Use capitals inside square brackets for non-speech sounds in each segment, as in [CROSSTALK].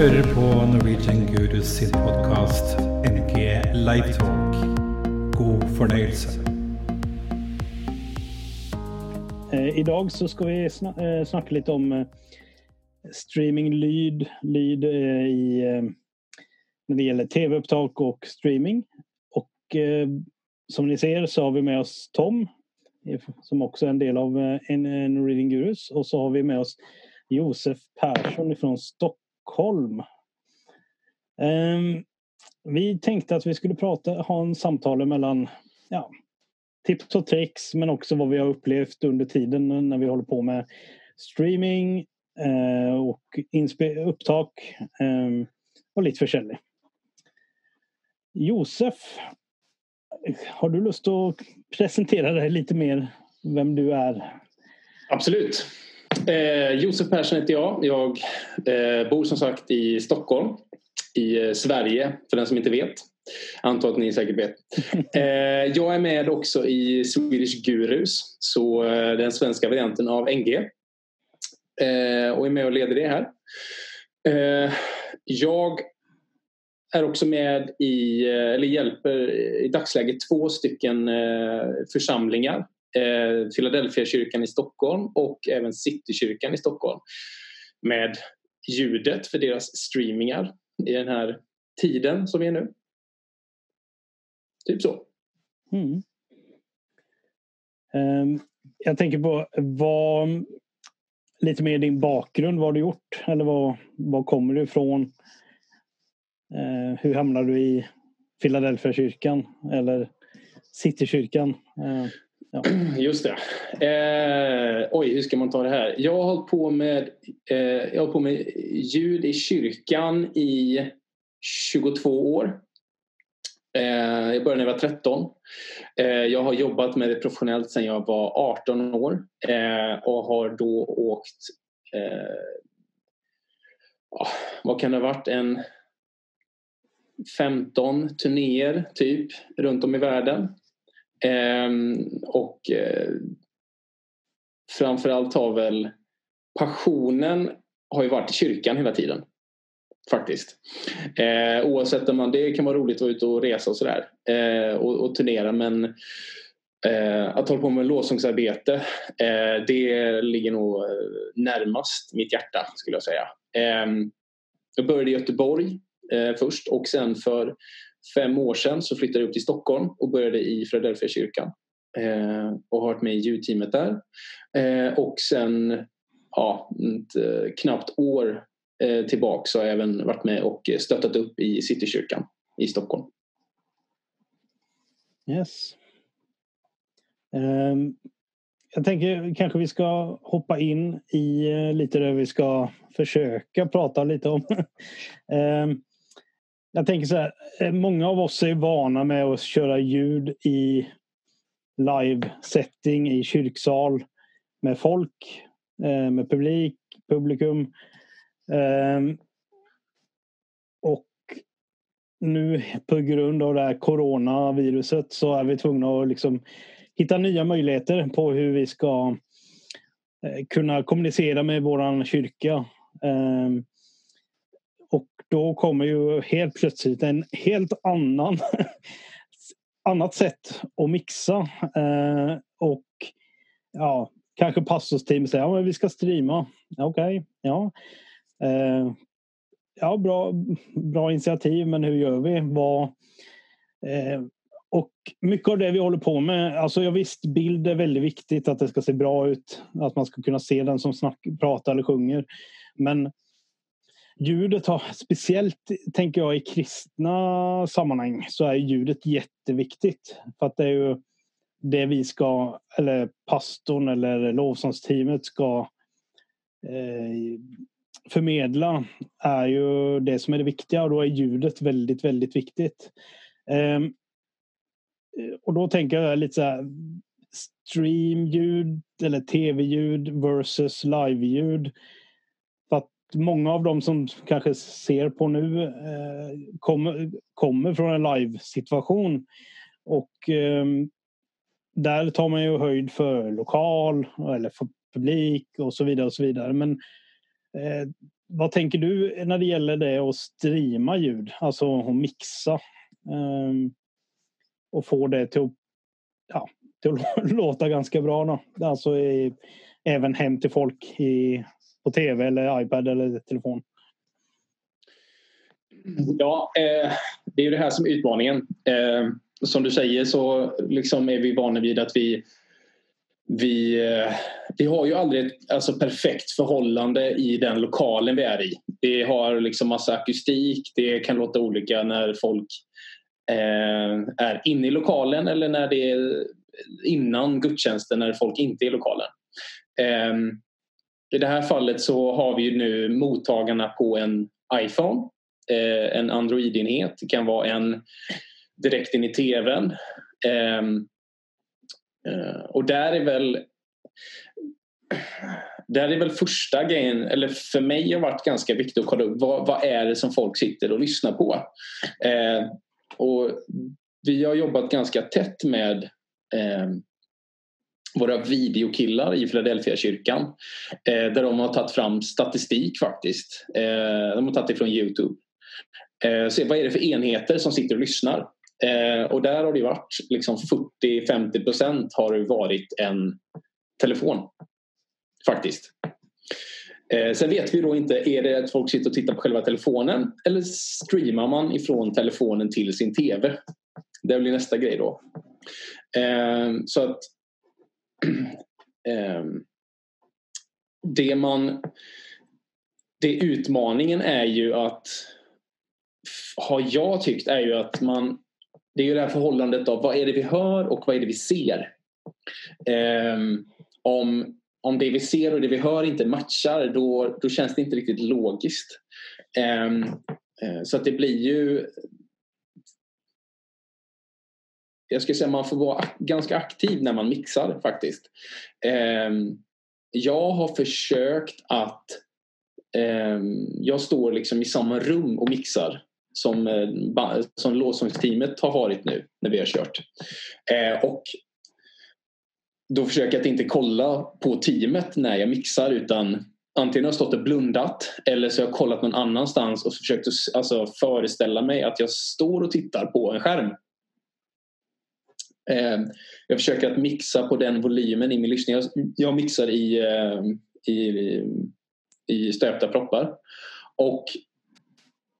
hører på Norwegian Gurus sin podkast NG Livetalk. God fornøyelse. Eh, I idag så ska vi sna eh, snacka lite om streaminglyd streaming-lyd lyd, eh, i, när det gäller tv-upptag och streaming. Och eh, som ni ser så har vi med oss Tom som också är en del av Norwegian Gurus. Och så har vi med oss Josef Persson från Stockholm. Um, vi tänkte att vi skulle prata, ha en samtal mellan ja, tips och tricks men också vad vi har upplevt under tiden när vi håller på med streaming eh, och upptak eh, och lite försäljning. Josef, har du lust att presentera dig lite mer vem du är? Absolut. Eh, Josef Persson heter jag. Jag eh, bor som sagt i Stockholm i eh, Sverige för den som inte vet. Antar att ni säkert vet. [LAUGHS] Eh, jag är med också i Swedish Gurus, så eh, den svenska varianten av NG. Eh, och är med och leder det här. jag är också med i, eller hjälper i dagsläget två stycken församlingar. Eh, Philadelphia kyrkan i Stockholm och även Citykyrkan i Stockholm. Med ljudet för deras streamingar i den här tiden som vi är nu. Typ så. Mm. Um, jag tänker på vad lite mer din bakgrund. Vad har du gjort? Eller var, vad kommer du ifrån? Uh, hur hamnade du i Philadelphia kyrkan eller Citykyrkan? Uh, ja. Just det. Eh, oj, hur ska man ta det här? Jag har hållit på med, eh, jag har på med ljud i kyrkan i 22 år. Eh, jag började när jag var 13. Eh, jag har jobbat med det professionellt sedan jag var 18 år eh, och har då åkt eh, ah, vad kan det ha varit? En 15 turnéer typ runt om i världen. Ehm, och eh, framförallt har väl passionen har ju varit i kyrkan hela tiden. Faktiskt. Eh, oavsett om man, det kan vara roligt att vara ute och resa och sådär. Eh, och, och turnera men eh, att hålla på med lovsångsarbete eh, det ligger nog eh, närmast mitt hjärta skulle jag säga. Eh, jag började i Göteborg eh, först och sen för fem år sedan så flyttade jag upp till Stockholm och började i Philadelphia kyrkan. Eh, och har varit med i ljudteamet där. Eh, och sen ja, ett eh, knappt år eh, tillbaks har jag även varit med och stöttat upp i Citykyrkan i Stockholm. Yes. Um, jag tänker kanske vi ska hoppa in i uh, lite det vi ska försöka prata lite om. um, [LAUGHS] jag tänker så här, eh, många av oss är vana med att köra ljud i live-setting i kyrksal med folk, eh, med publik, publikum. Ehm, och nu på grund av det här coronaviruset så är vi tvungna att liksom hitta nya möjligheter på hur vi ska eh, kunna kommunicera med våran kyrka. Ehm, då kommer ju helt plötsligt en helt annan [LAUGHS] annat sätt att mixa. Eh, och ja, kanske pastorsteam säger att ja, vi ska streama. Okej, okay, ja. Eh, ja, bra, bra initiativ, men hur gör vi? Vad, eh, och mycket av det vi håller på med, alltså jag visst bild är väldigt viktigt att det ska se bra ut. Att man ska kunna se den som snack, pratar eller sjunger. Men ljudet har, speciellt tänker jag i kristna sammanhang, så är ljudet jätteviktigt. För att det är ju det vi ska, eller pastorn eller lovsångsteamet ska eh, förmedla är ju det som är det viktiga och då är ljudet väldigt, väldigt viktigt. Eh, och då tänker jag lite så här streamljud eller tv-ljud versus live-ljud. Många av dem som kanske ser på nu eh, kommer, kommer från en live-situation. Och eh, där tar man ju höjd för lokal eller för publik och så vidare och så vidare. Men Eh, vad tänker du när det gäller det att streama ljud, alltså att mixa ehm, och få det till att, ja, till att [LAUGHS] låta ganska bra. Då. Alltså i, även hem till folk i, på tv eller iPad eller telefon. Ja, eh, det är ju det här som är utmaningen. Eh, som du säger så liksom är vi vana vid att vi vi, eh, vi har ju aldrig ett alltså, perfekt förhållande i den lokalen vi är i. Det har liksom massa akustik, det kan låta olika när folk eh, är inne i lokalen eller när det är innan gudstjänsten när folk inte är i lokalen. Eh, i det här fallet så har vi nu mottagarna på en iPhone, eh, en Android-enhet. Det kan vara en direkt in i tvn. Ehm, eh, och där är väl där är väl första grejen, eller för mig har varit ganska viktigt att kolla upp vad, vad är det som folk sitter och lyssnar på. Eh, och vi har jobbat ganska tätt med eh, våra videokillar i Philadelphia kyrkan eh, där de har tagit fram statistik faktiskt. Eh, de har tagit det från Youtube. Eh, se vad är det för enheter som sitter och lyssnar. Eh, och där har det varit liksom 40-50 procent har det varit en telefon. Faktiskt. Eh, sen vet vi då inte, är det att folk sitter och tittar på själva telefonen eller streamar man ifrån telefonen till sin TV? Det blir nästa grej då. Eh, så att [CLEARS THROAT] eh, det man det utmaningen är ju att har jag tyckt är ju att man det är ju det här förhållandet av vad är det vi hör och vad är det vi ser. Um, om, om det vi ser och det vi hör inte matchar då, då känns det inte riktigt logiskt. Um, så att det blir ju jag skulle säga man får vara ganska aktiv när man mixar faktiskt. Ehm, jag har försökt att ehm, jag står liksom i samma rum och mixar som, eh, som lovsångsteamet har varit nu när vi har kört. Eh, och då försöker jag att inte kolla på teamet när jag mixar utan antingen har jag stått och blundat eller så har jag kollat någon annanstans och försökt alltså, föreställa mig att jag står och tittar på en skärm. Ehm, jag försöker att mixa på den volymen i min lyssning. Jag, jag mixar i, ehm, i, i stöpta proppar. Och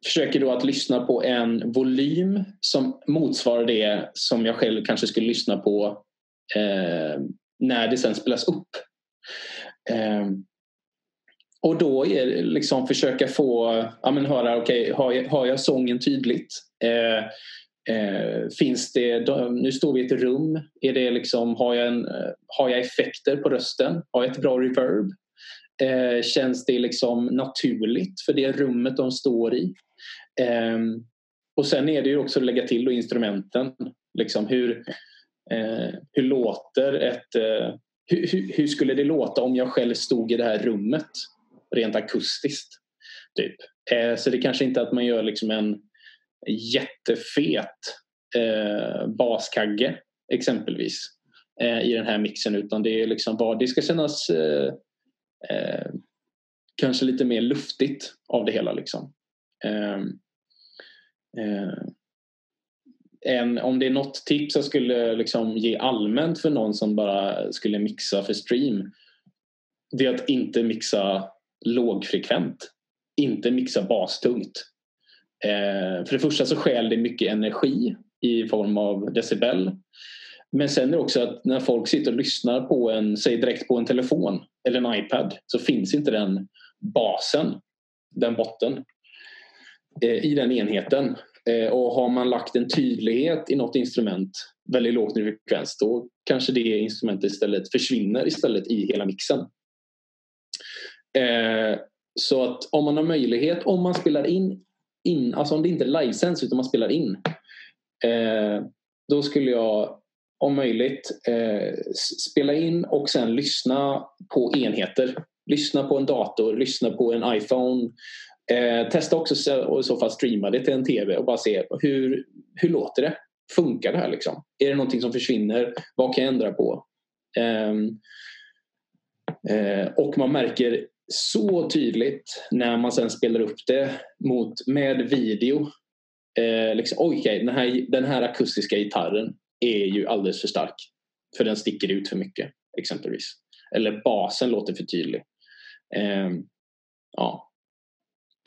försöker då att lyssna på en volym som motsvarar det som jag själv kanske skulle lyssna på eh, när det sen spelas upp. Eh, och då är det liksom försöka få, ja men höra, okej, okay, har, jag, har jag sången tydligt? Eh, eh, finns det, nu står vi i ett rum, är det liksom, har, jag en, eh, har jag effekter på rösten? Har jag ett bra reverb? Eh, känns det liksom naturligt för det rummet de står i? Eh, och sen är det ju också att lägga till då instrumenten. Liksom hur, eh, hur låter ett... Eh, hur, hur, skulle det låta om jag själv stod i det här rummet rent akustiskt? Typ. Eh, så det kanske inte är att man gör liksom en jättefet eh, baskagge exempelvis eh, i den här mixen utan det är liksom bara, det ska kännas eh, eh, kanske lite mer luftigt av det hela. Liksom. Ehm, eh, en, om det är något tips jag skulle liksom ge allmänt för någon som bara skulle mixa för stream det är att inte mixa lågfrekvent. Inte mixa bastungt. Eh, för det första så skäl det mycket energi i form av decibel. Men sen är det också att när folk sitter och lyssnar på en, säg direkt på en telefon eller en iPad så finns inte den basen, den botten. Eh, i den enheten. Eh, och har man lagt en tydlighet i något instrument väldigt lågt i frekvens då kanske det instrumentet istället försvinner istället i hela mixen. Eh, så att om man har möjlighet, om man spelar in, in alltså om det inte är livesänds utan man spelar in eh, då skulle jag om möjligt eh, spela in och sen lyssna på enheter. Lyssna på en dator, lyssna på en iPhone, Eh, testa också och i så fall streama det till en TV och bara se hur, hur låter det? Funkar det här liksom? Är det någonting som försvinner? Vad kan jag ändra på? Eh, eh, och man märker så tydligt när man sen spelar upp det mot, med video. Eh, liksom, Okej, okay, den, här, den här akustiska gitarren är ju alldeles för stark. För den sticker ut för mycket exempelvis. Eller basen låter för tydlig. Eh, ja,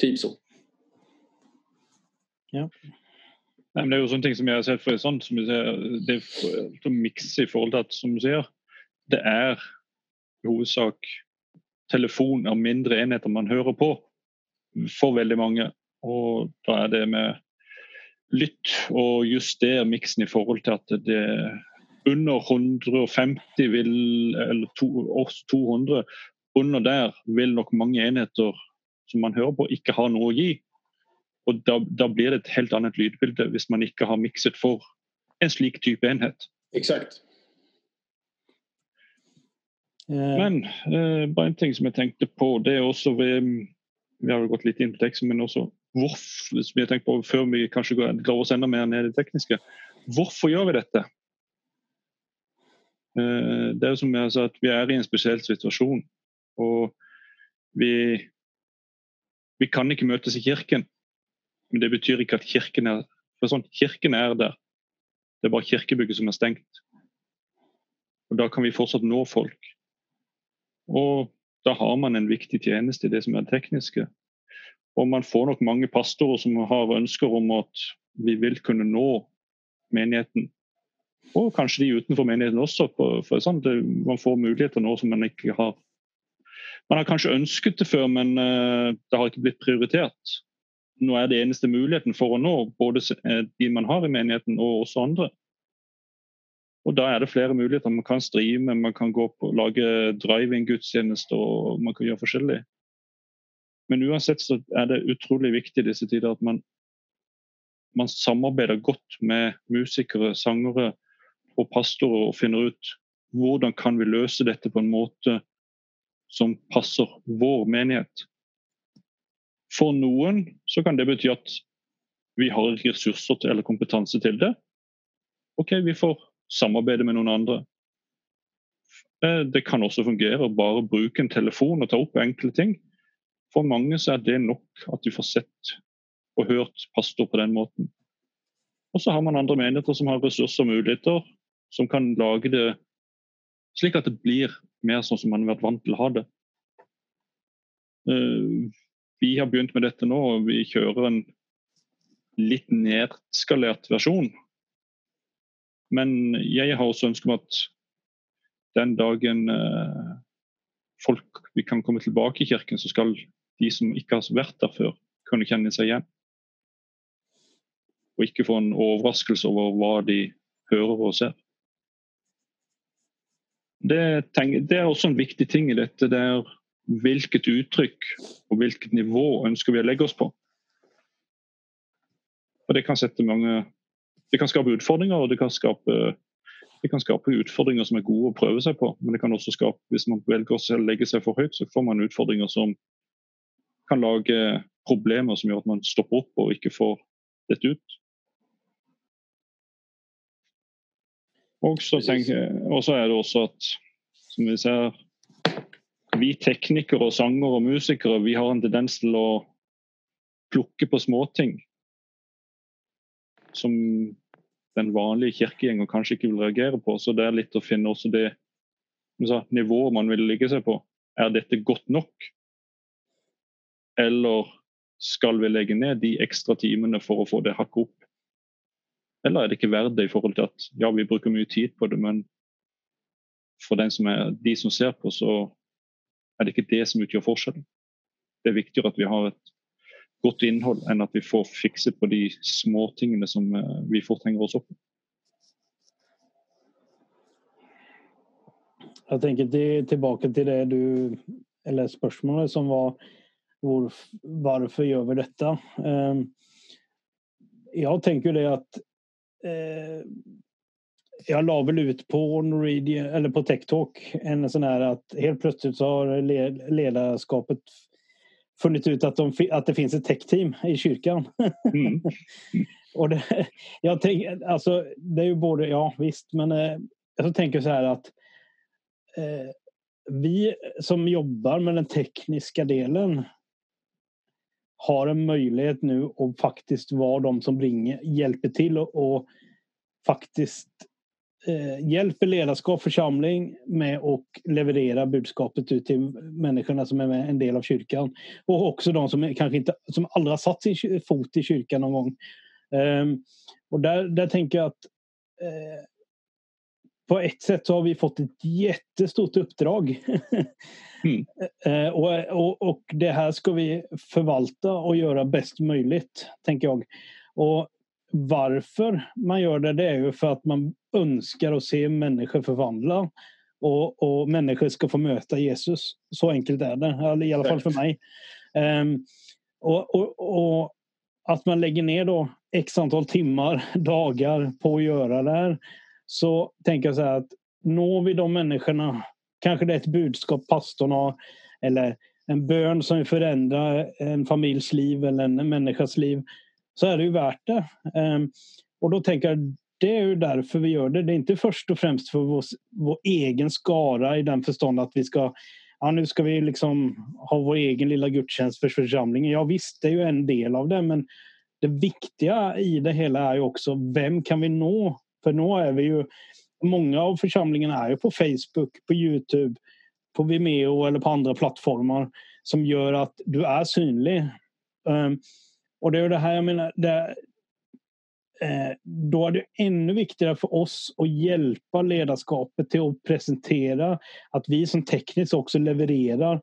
typ så. Ja. Nei, men det er jo sånne ting som jeg har sett for sånn, som ser, Det er miks i forhold til at som du sier, det er i hovedsak telefon av mindre enheter man hører på for veldig mange. Og da er det med lytt og justere miksen i forhold til at det under 150 vil, eller to, 200 under der vil nok mange enheter som man hører på, ikke ha noe å gi. Og da, da blir det et helt annet lydbilde hvis man ikke har mikset for en slik type enhet. Exakt. Eh. Men eh, bare en ting som jeg tenkte på, det er også ved mm, Vi har jo gått litt inn på teksten, men også hvorfor, som jeg tenkte på før vi kanskje går, går oss enda mer ned i det tekniske. Hvorfor gjør vi dette? Eh, det er jo som jeg sa, at vi er i en spesiell situasjon. Og vi, vi kan ikke møtes i kirken. Men det betyr ikke at kirken er for sånn, Kirken er der. Det er bare kirkebygget som er stengt. Og Da kan vi fortsatt nå folk. Og da har man en viktig tjeneste i det som er tekniske. Og man får nok mange pastorer som har ønsker om at vi vil kunne nå menigheten. Og kanskje de utenfor menigheten også. For sånn, det, man får muligheter nå som man ikke har. Man har kanskje ønsket det før, men eh, det har ikke blitt prioritert. Nå er det eneste muligheten for å nå både eh, de man har i menigheten og også andre. Og Da er det flere muligheter. Man kan streame, man kan gå på, lage driving-gudstjenester og man kan gjøre forskjellig. Men uansett så er det utrolig viktig i disse tider at man, man samarbeider godt med musikere, sangere og pastorer og finner ut hvordan kan vi løse dette på en måte som passer vår menighet. For noen så kan det bety at vi har ressurser til, eller kompetanse til det. OK, vi får samarbeide med noen andre. Eh, det kan også fungere å bare bruke en telefon og ta opp enkle ting. For mange så er det nok at de får sett og hørt pastor på den måten. Og så har man andre menigheter som har ressurser og muligheter, som kan lage det slik at det blir mer sånn som man har vært vant til å ha det. Eh, vi har begynt med dette nå, og vi kjører en litt nedskalert versjon men jeg har også ønske om at den dagen øh, folk vi kan komme tilbake i kirken, så skal de som ikke har vært der før, kunne kjenne seg igjen. Og ikke få en overraskelse over hva de hører og ser. Det, det er også en viktig ting i dette. Det er hvilket uttrykk og hvilket nivå ønsker vi å legge oss på. Og Det kan sette mange det kan skape utfordringer, og det kan skape, det kan skape utfordringer som er gode å prøve seg på. Men det kan også skape, hvis man velger å legge seg for høyt, så får man utfordringer som kan lage problemer som gjør at man stopper opp og ikke får dette ut. Og så, tenker, og så er det også at, som vi ser Vi teknikere, sangere og musikere vi har en tendens til å plukke på småting som den vanlige kirkegjenger kanskje ikke vil reagere på. Så det er litt å finne også det nivået man vil ligge seg på. Er dette godt nok? Eller skal vi legge ned de ekstra timene for å få det hakket opp? Eller er det ikke verdt det i forhold til at ja, vi bruker mye tid på det, men for som er, de som ser på, så er det ikke det som utgjør forskjellen. Det er viktigere at vi har et godt innhold enn at vi får fixa på de småtingene som eh, vi får hänga oss opp i. Jag tänker till, tilbake det du Eller spörsmålet som var hvor, varför gör vi detta? Ehm, jag tänker det att eh, jag la väl ut på Norwegian, eller på TechTalk en sån här att helt plötsligt så har ledarskapet funnit ut att, de, att det finns ett tech-team i kyrkan. Mm. [LAUGHS] och det, jag tänk, alltså, det är ju både, ja visst, men eh, jag tänker så här att eh, vi som jobbar med den tekniska delen har en möjlighet nu att faktiskt vara de som ringer, hjälper till och, och faktiskt eh, hjälper ledarskap församling med att leverera budskapet ut till människorna som är en del av kyrkan. Och också de som kanske inte som aldrig har satt sin fot i kyrkan någon gång. Um, och där, där tänker jag att eh, på ett sätt så har vi fått ett jättestort uppdrag. mm. [LAUGHS] Eh, och, och, och det här ska vi förvalta och göra bäst möjligt, tänker jag. Och varför man gör det, det är ju för att man önskar att se människor förvandla. Och, och människor ska få möta Jesus. Så enkelt är det, i alla fall för mig. Um, och, och, och, att man lägger ner då x antal timmar, [LAUGHS] dagar på att göra det här. Så tänker jag så här att når vi de människorna, kanske det är ett budskap pastorn har eller en bön som förändrar en familjs liv eller en människas liv så är det ju värt det. Ehm, och då tänker jag det är ju därför vi gör det. Det är inte först och främst för vår, vår egen skara i den förstånd att vi ska ja, nu ska vi liksom ha vår egen lilla gudstjänst för församlingen. Ja visst, det är ju en del av det men det viktiga i det hela är ju också vem kan vi nå? För nu är vi ju många av församlingarna är ju på Facebook, på Youtube, på Vimeo eller på andra plattformar som gör att du är synlig. Ehm, och det är det här jag menar, det, eh, då är det ännu viktigare för oss att hjälpa ledarskapet till att presentera att vi som tekniskt också levererar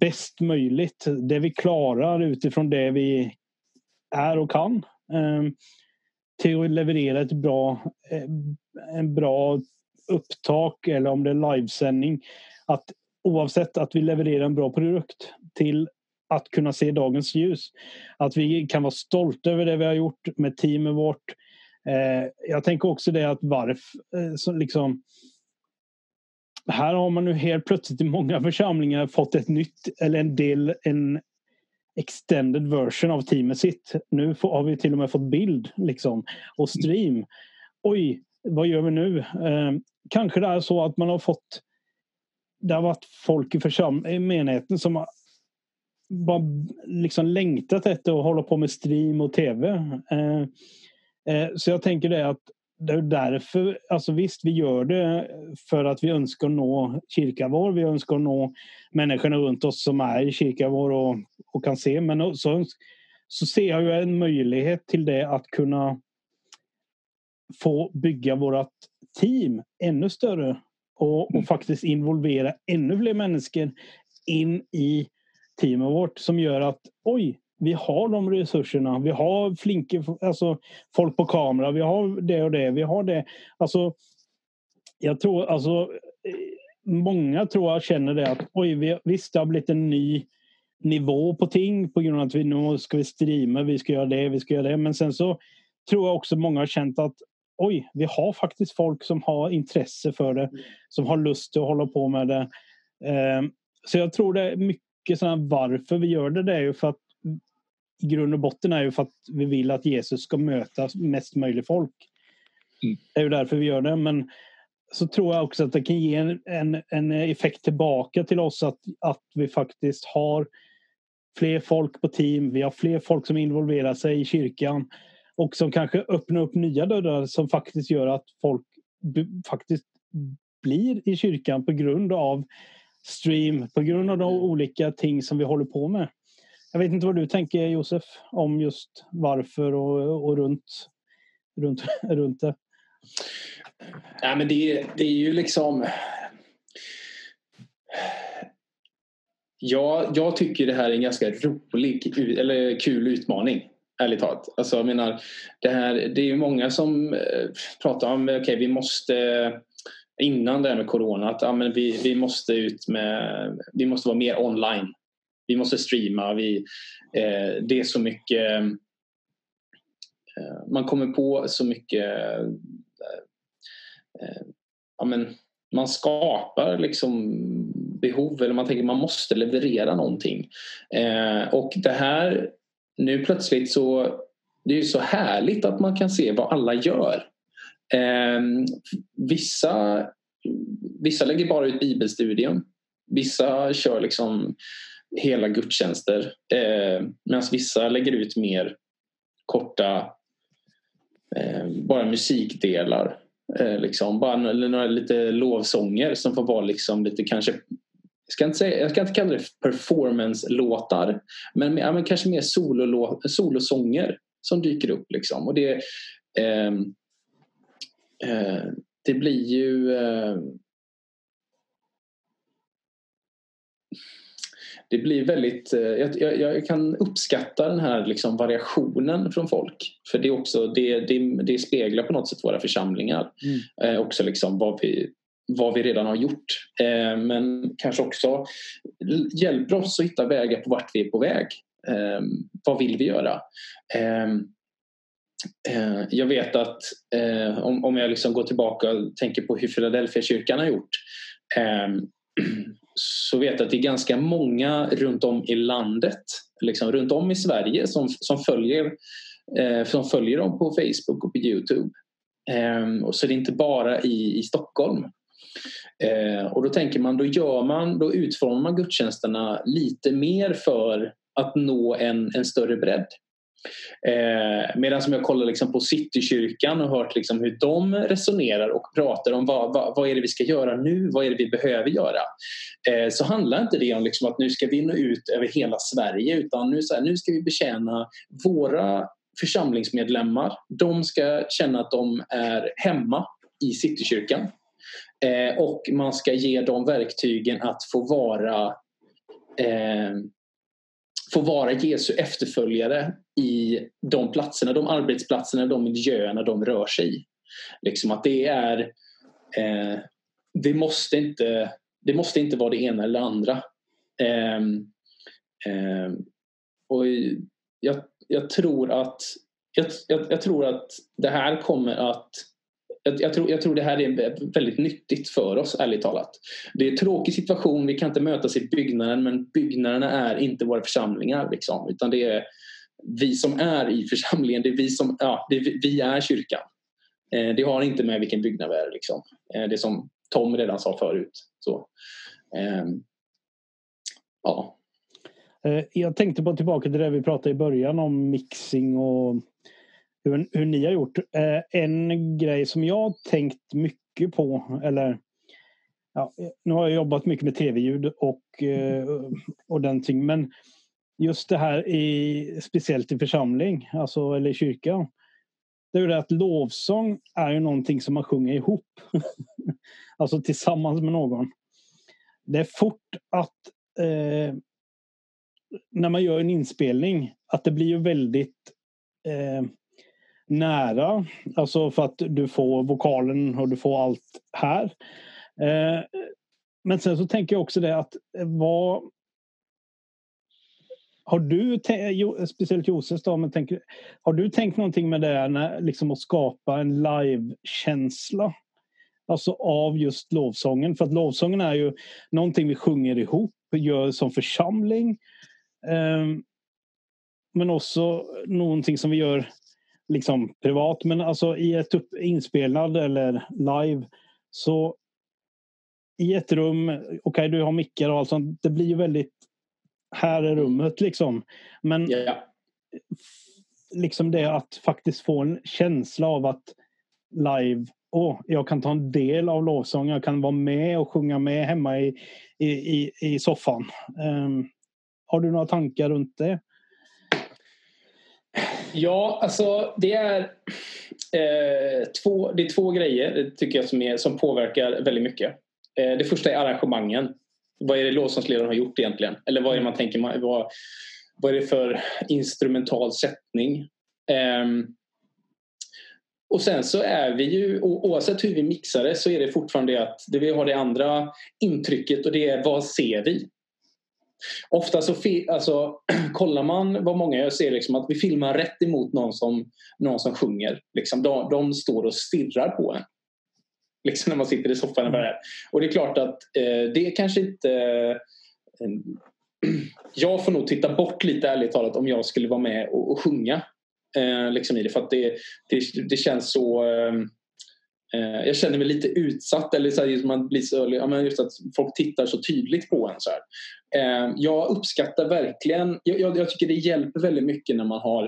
bäst möjligt. Det vi klarar utifrån det vi är och kan. Eh, till att leverera ett bra, eh, en bra upptak eller om det är livesändning. Att oavsett att vi levererar en bra produkt till att kunna se dagens ljus. Att vi kan vara stolta över det vi har gjort med teamet vårt. Eh, jag tänker också det att varför eh, liksom här har man nu helt plötsligt i många [LAUGHS] församlingar fått ett nytt eller en del en extended version av teamet sitt. Nu får, har vi till och med fått bild liksom och stream. Oj, vad gör vi nu? Eh, kanske det är så att man har fått det har varit folk i menigheten som har bara liksom längtat efter att hålla på med stream och tv. Eh, eh, så jag tänker det att det är därför, alltså visst vi gör det för att vi önskar nå kyrkan vår, vi önskar nå människorna runt oss som är i kyrkan vår och, och kan se. Men så, så ser jag ju en möjlighet till det att kunna få bygga vårt team ännu större och, och mm. faktiskt involvera ännu fler människor in i teamet vårt som gör att oj, vi har de resurserna. Vi har flinke, alltså folk på kamera. Vi har det och det. Vi har det. Alltså, jag tror alltså många tror jag känner det att oj, vi, visst det har blivit en ny nivå på ting på grund av att vi nu ska vi streama, vi ska göra det, vi ska göra det. Men sen så tror jag också många har känt att oj, vi har faktiskt folk som har intresse för det, som har lust att hålla på med det. Ehm, så jag tror det är mycket mycket sådana varför vi gör det, det är ju för att i grund och botten är ju för att vi vill att Jesus ska möta mest möjligt folk. Mm. Det är ju därför vi gör det. Men så tror jag också att det kan ge en, en, en effekt tillbaka till oss att, att vi faktiskt har fler folk på team. Vi har fler folk som involverar sig i kyrkan och som kanske öppnar upp nya dörrar som faktiskt gör att folk faktiskt blir i kyrkan på grund av stream på grund av de mm. olika ting som vi håller på med. Jag vet inte vad du tänker Josef om just varför och, och runt, runt, [LAUGHS] runt det. Ja, men det, det är ju liksom... Ja, jag tycker det här är en ganska rolig eller kul utmaning. Ärligt talat. Alltså, jag menar, det, här, det är ju många som eh, pratar om okay, vi måste innan det här med corona att ja, men vi, vi måste ut med, vi måste vara mer online. Vi måste streama. Vi, eh, det är så mycket eh, man kommer på så mycket eh, eh ja, men man skapar liksom behov eller man tänker man måste leverera någonting. Eh, och det här nu plötsligt så det är ju så härligt att man kan se vad alla gör. Eh, vissa, vissa lägger bara ut bibelstudium Vissa kör liksom hela gudstjänster eh, medan vissa lägger ut mer korta eh, bara musikdelar. Eh, liksom. Bara några lite lovsånger som får vara liksom lite kanske jag ska, inte säga, jag ska inte kalla det performance-låtar men, ja, men kanske mer solosånger som dyker upp. Liksom. Och det, eh, det blir ju eh, det blir väldigt, eh, jag, jag, jag, kan uppskatta den här liksom variationen från folk. För det, är också, det, det, det speglar på något sätt våra församlingar. Mm. Eh, också liksom vad, vi, vad vi redan har gjort. Eh, men kanske också hjälper oss att hitta vägar på vart vi är på väg. Eh, vad vill vi göra? Eh, jag vet att eh, om, om jag liksom går tillbaka och tänker på hur Philadelphia kyrkan har gjort ehm, [CLEARS THROAT] så vet jag att det är ganska många runt om i landet, liksom runt om i Sverige som, som, följer, eh, som följer dem på Facebook och på Youtube. Eh, och så det är inte bara i, i Stockholm. Eh, och då tänker man, då gör man, då utformar man gudstjänsterna lite mer för att nå en, en större bredd. Eh, Medan jag kollar liksom på Citykyrkan och hört liksom hur de resonerar och pratar om vad, vad, vad, är det vi ska göra nu, vad är det vi behöver göra. Eh, så handlar inte det om liksom att nu ska vi nå ut över hela Sverige utan nu, så här, nu ska vi betjäna våra församlingsmedlemmar. De ska känna att de är hemma i Citykyrkan. Eh, och man ska ge dem verktygen att få vara eh, få vara Jesu efterföljare i de platserna, de arbetsplatserna, de miljöerna de rör sig i. Liksom att det är... Eh, det, måste inte, det måste inte vara det ena eller det andra. Eh, eh, och jag, jag, tror att, jag, jag, jag tror att det här kommer att jag, jag, tror, jag tror det här är väldigt nyttigt för oss, ärligt talat. Det är en tråkig situation, vi kan inte mötas i byggnaden men byggnaderna är inte våra församlingar. Liksom, utan det är vi som är i församlingen, det är vi som ja, det är, vi är kyrkan. Eh, det har inte med vilken byggnad vi är. Liksom. Eh, det som Tom redan sa förut. Så, ehm, eh, ja. Jag tänkte på tillbaka till det vi pratade i början om mixing och hur, hur ni har gjort. Eh, en grej som jag tänkt mycket på, eller ja, nu har jag jobbat mycket med tv-ljud och, eh, och den ting, men just det här i, speciellt i församling, alltså eller i kyrka. Det är det att lovsång är ju någonting som man sjunger ihop. [LAUGHS] alltså tillsammans med någon. Det är fort att eh, när man gör en inspelning att det blir ju väldigt eh, nära. Alltså för att du får vokalen och du får allt här. Eh, men sen så tänker jag också det att eh, vad... Har du, speciellt Josef då, men tänk, har du tänkt någonting med det när, liksom att skapa en live-känsla? Alltså av just lovsången. För att lovsången är ju någonting vi sjunger ihop, gör som församling. Eh, men också någonting som vi gör liksom privat. Men alltså i ett upp, inspelad eller live så i ett rum, okej okay, du har mickar och allt sånt. Det blir ju väldigt här är rummet liksom. Men yeah. liksom det att faktiskt få en känsla av att live, åh, jag kan ta en del av lovsången, jag kan vara med och sjunga med hemma i, i, i, i soffan. Um, har du några tankar runt det? Ja, alltså det är, eh, två, det är två grejer tycker jag som, är, som påverkar väldigt mycket. Eh, det första är arrangemangen. Vad är det låtsasledaren har gjort egentligen? Eller vad är det man tänker, vad, vad är det för instrumental sättning? Eh, och sen så är vi ju, oavsett hur vi mixar det så är det fortfarande det att det vi har det andra intrycket och det är vad ser vi? Ofta så alltså, [CLEARS THROAT] kollar man vad många gör ser liksom att vi filmar rätt emot någon som, någon som sjunger. Liksom, de, de står och stirrar på en. Liksom när man sitter i soffan. Och, mm. och det är klart att eh, det är kanske inte... Eh, [CLEARS THROAT] jag får nog titta bort lite ärligt talat om jag skulle vara med och, och sjunga. Eh, liksom i det, för att det, det, det känns så... Eh, Eh, jag känner mig lite utsatt. Eller så här, just man blir så, ja, men just att folk tittar så tydligt på en. Så här. Eh, jag uppskattar verkligen... Jag, jag, jag, tycker det hjälper väldigt mycket när man har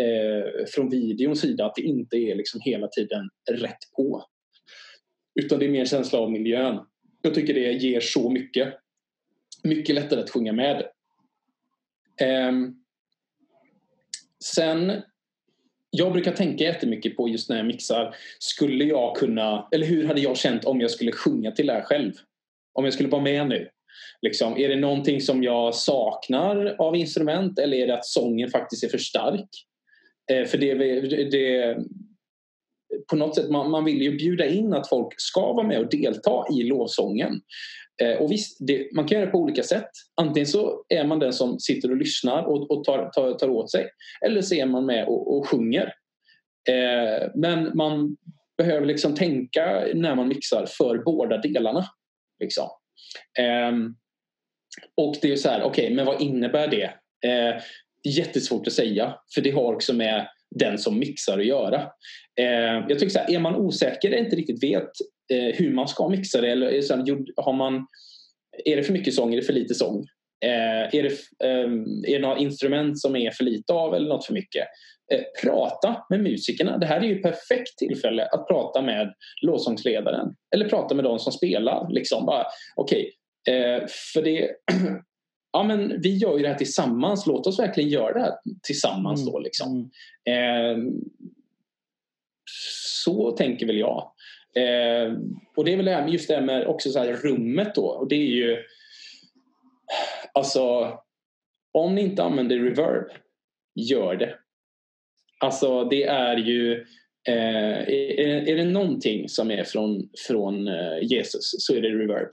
eh, från videons sida att det inte är liksom hela tiden rätt på. Utan det är mer känsla av miljön. Jag tycker det ger så mycket. Mycket lättare att sjunga med. Eh, sen jag brukar tänka jättemycket på just när jag mixar. Skulle jag kunna, eller hur hade jag känt om jag skulle sjunga till det här själv? Om jag skulle vara med nu. Liksom, är det någonting som jag saknar av instrument eller är det att sången faktiskt är för stark? Eh, för det, det, på något sätt, man, man vill ju bjuda in att folk ska vara med och delta i lovsången. Eh, och visst, det, man kan göra det på olika sätt. Antingen så är man den som sitter och lyssnar och, och tar, tar, tar åt sig. Eller så är man med och, och sjunger. Eh, men man behöver liksom tänka när man mixar för båda delarna. Liksom. Eh, och det är så här, okej, okay, men vad innebär det? Eh, jättesvårt att säga, för det har också med den som mixar att göra. Eh, jag tycker så här, är man osäker och inte riktigt vet eh, hur man ska mixa det eller så har man, är det för mycket sång, är det för lite sång? Eh, är, det, eh, är det några instrument som är för lite av eller något för mycket? Eh, prata med musikerna. Det här är ju ett perfekt tillfälle att prata med låtsångsledaren eller prata med de som spelar. Liksom bara, okay, eh, för det [CLEARS THROAT] ja, men vi gör ju det här tillsammans. Låt oss verkligen göra det här tillsammans. Då, liksom. Mm. Eh, så tänker väl jag. Eh, och det är väl det här, just det här med också så här rummet då. Och det är ju... Alltså, om ni inte använder reverb, gör det. Alltså det är ju... Eh, är, är det någonting som är från, från eh, Jesus så är det reverb.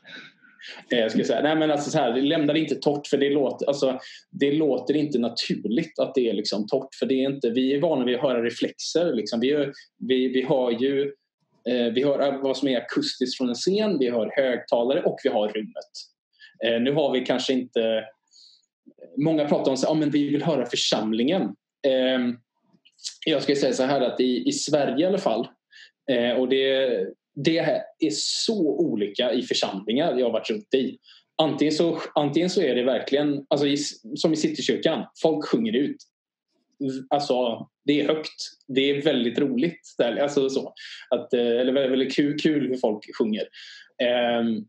Eh, jag ska säga. Nej, men alltså så här, lämna det inte torrt för det låter, alltså, det låter inte naturligt att det är liksom torrt. För det är inte, vi är vana vid att höra reflexer. Liksom. Vi, är, vi, vi har ju eh, Eh, vi hör vad som är akustiskt från en scen, vi hör högtalare och vi har rummet. Eh, nu har vi kanske inte... Många pratar om att ah, vi vill höra församlingen. Ehm, jag ska säga så här att i, i Sverige i alla fall eh, och det det är så olika i församlingar jag har varit runt i. Antingen så, antingen så är det verkligen, alltså i, som i Citykyrkan, folk sjunger ut. Alltså, det är högt. Det är väldigt roligt. Där, alltså så. Att, eh, eller väldigt, väldigt kul, kul hur folk sjunger. Um,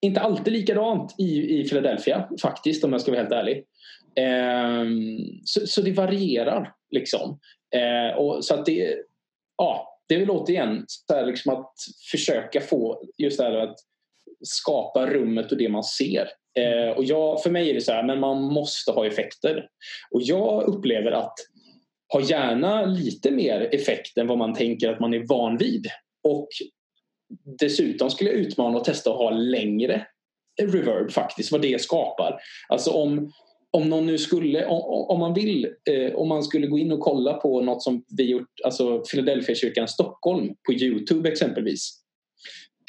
inte alltid likadant i, i Philadelphia faktiskt om jag ska vara helt ärlig. Um, så, så, det varierar liksom. Uh, och så att det, ja, det är väl återigen så här liksom att försöka få just det här att skapa rummet och det man ser. Eh, och jag, för mig är det så här, men man måste ha effekter. Och jag upplever att ha gärna lite mer effekt än vad man tänker att man är van vid. Och dessutom skulle jag utmana och testa att ha längre reverb faktiskt, vad det skapar. Alltså om om någon nu skulle, om, om man vill, eh, om man skulle gå in och kolla på något som vi gjort, alltså Philadelphia kyrkan Stockholm på Youtube exempelvis.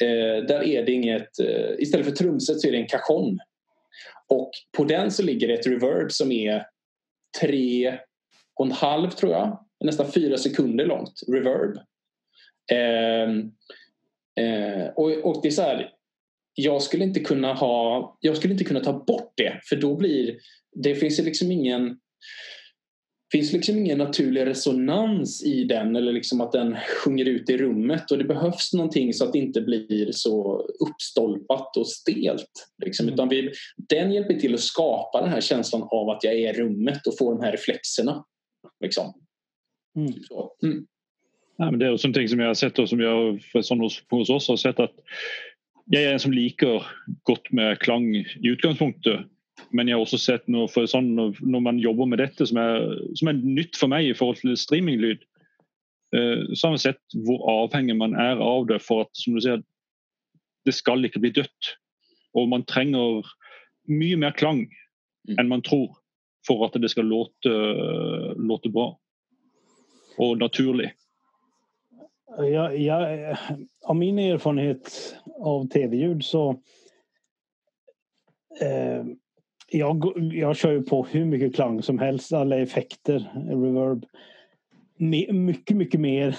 Eh, där är det inget, eh, istället för trumset så är det en cajon. Och på den så ligger det ett reverb som är tre och en halv tror jag, nästan fyra sekunder långt reverb. Eh, eh, och, och det är så här, jag skulle inte kunna ha, jag skulle inte kunna ta bort det för då blir det finns liksom ingen finns liksom ingen naturlig resonans i den eller liksom att den sjunger ut i rummet och det behövs någonting så att det inte blir så uppstolpat och stelt. Liksom. Mm. Utan vi, den hjälper till att skapa den här känslan av att jag är i rummet och får de här reflexerna. Liksom. Mm. Mm. Ja, men det är också någonting som jag har sett och som jag sånn hos, hos oss har sett att jag är en som liker godt med klang i utgangspunktet men jeg har også sett noe for sånn, når man jobber med dette, som er, som er nytt for meg i forhold til streaminglyd, eh, så har man sett hvor avhengig man er av det for at som du sier, det skal ikke bli dødt. Og man trenger mye mer klang mm. enn man tror for at det skal låte, låte bra og naturlig. Ja, ja, av min erfarenhet av tv-ljud så eh, jag, jag kör ju på hur mycket klang som helst, alla effekter, reverb. mycket, mycket mer [LAUGHS]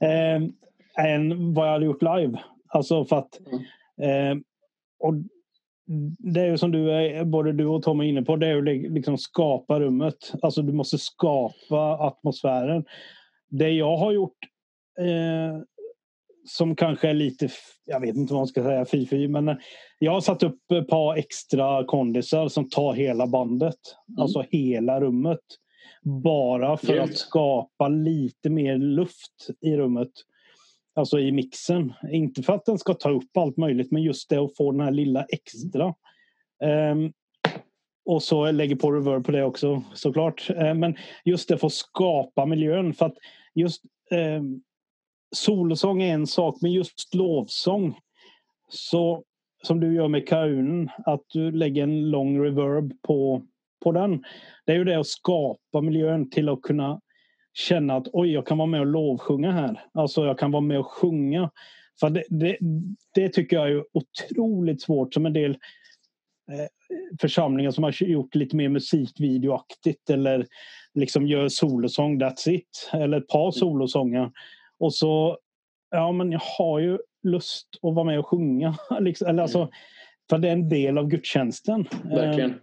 eh, än vad jag hade gjort live. Alltså för att eh, och det är ju som du är, både du och Tom är inne på, det är ju liksom skapa rummet. Alltså du måste skapa atmosfären. Det jag har gjort eh, som kanske är lite, jag vet inte vad man ska säga, fy men jag har satt upp ett par extra kondisar som tar hela bandet. Mm. Alltså hela rummet. Bara för Gud. att skapa lite mer luft i rummet. Alltså i mixen. Inte för att den ska ta upp allt möjligt men just det att få den här lilla extra. Um, och så lägger på reverb på det också såklart. Uh, men just det för att skapa miljön. För att just um, solosång är en sak men just lovsång. Så som du gör med kaunen, att du lägger en lång reverb på, på den. Det är ju det att skapa miljön till att kunna känna att oj, jag kan vara med och lovsjunga här. Alltså jag kan vara med och sjunga. För det, det, det tycker jag är otroligt svårt som en del eh, församlingar som har gjort lite mer musikvideoaktigt eller liksom gör solosång, that's it. Eller ett par solosånger. Och så, ja men jag har ju lust att vara med och sjunga. [LAUGHS] Liksom, eller alltså, mm. för det är en del av gudstjänsten. Verkligen.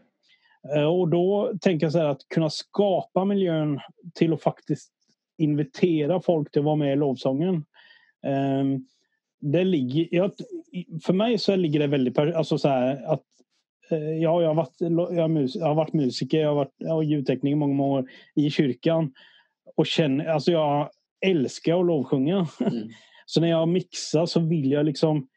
Eh, och då tänker jag så här att kunna skapa miljön till att faktiskt invitera folk till att vara med i lovsången. Eh, det ligger, för mig så ligger det väldigt... Alltså så här att eh, Ja, jag har varit, jag har, varit musiker, jag har varit jag har ljudtekniker många, många år i kyrkan. Och känner, alltså jag älskar att lovsjunga. Mm. [LAUGHS] Så när jag mixar så vill jag liksom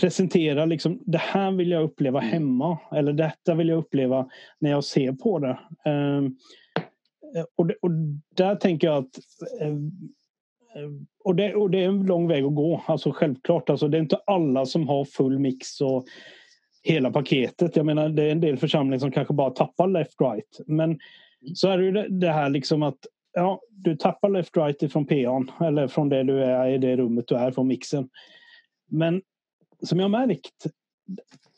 presentera liksom, det här vill jag uppleva mm. hemma. Eller detta vill jag uppleva när jag ser på det. Um, och, och där tänker jag att um, och det, och det är en lång väg att gå. Alltså självklart. Alltså det är inte alla som har full mix och hela paketet. Jag menar det är en del församlingar som kanske bara tappar left right. Men mm. så är det ju det, det här liksom att ja, du tappar left right ifrån PAn eller från det du är i det rummet du är från mixen. Men som jag märkt,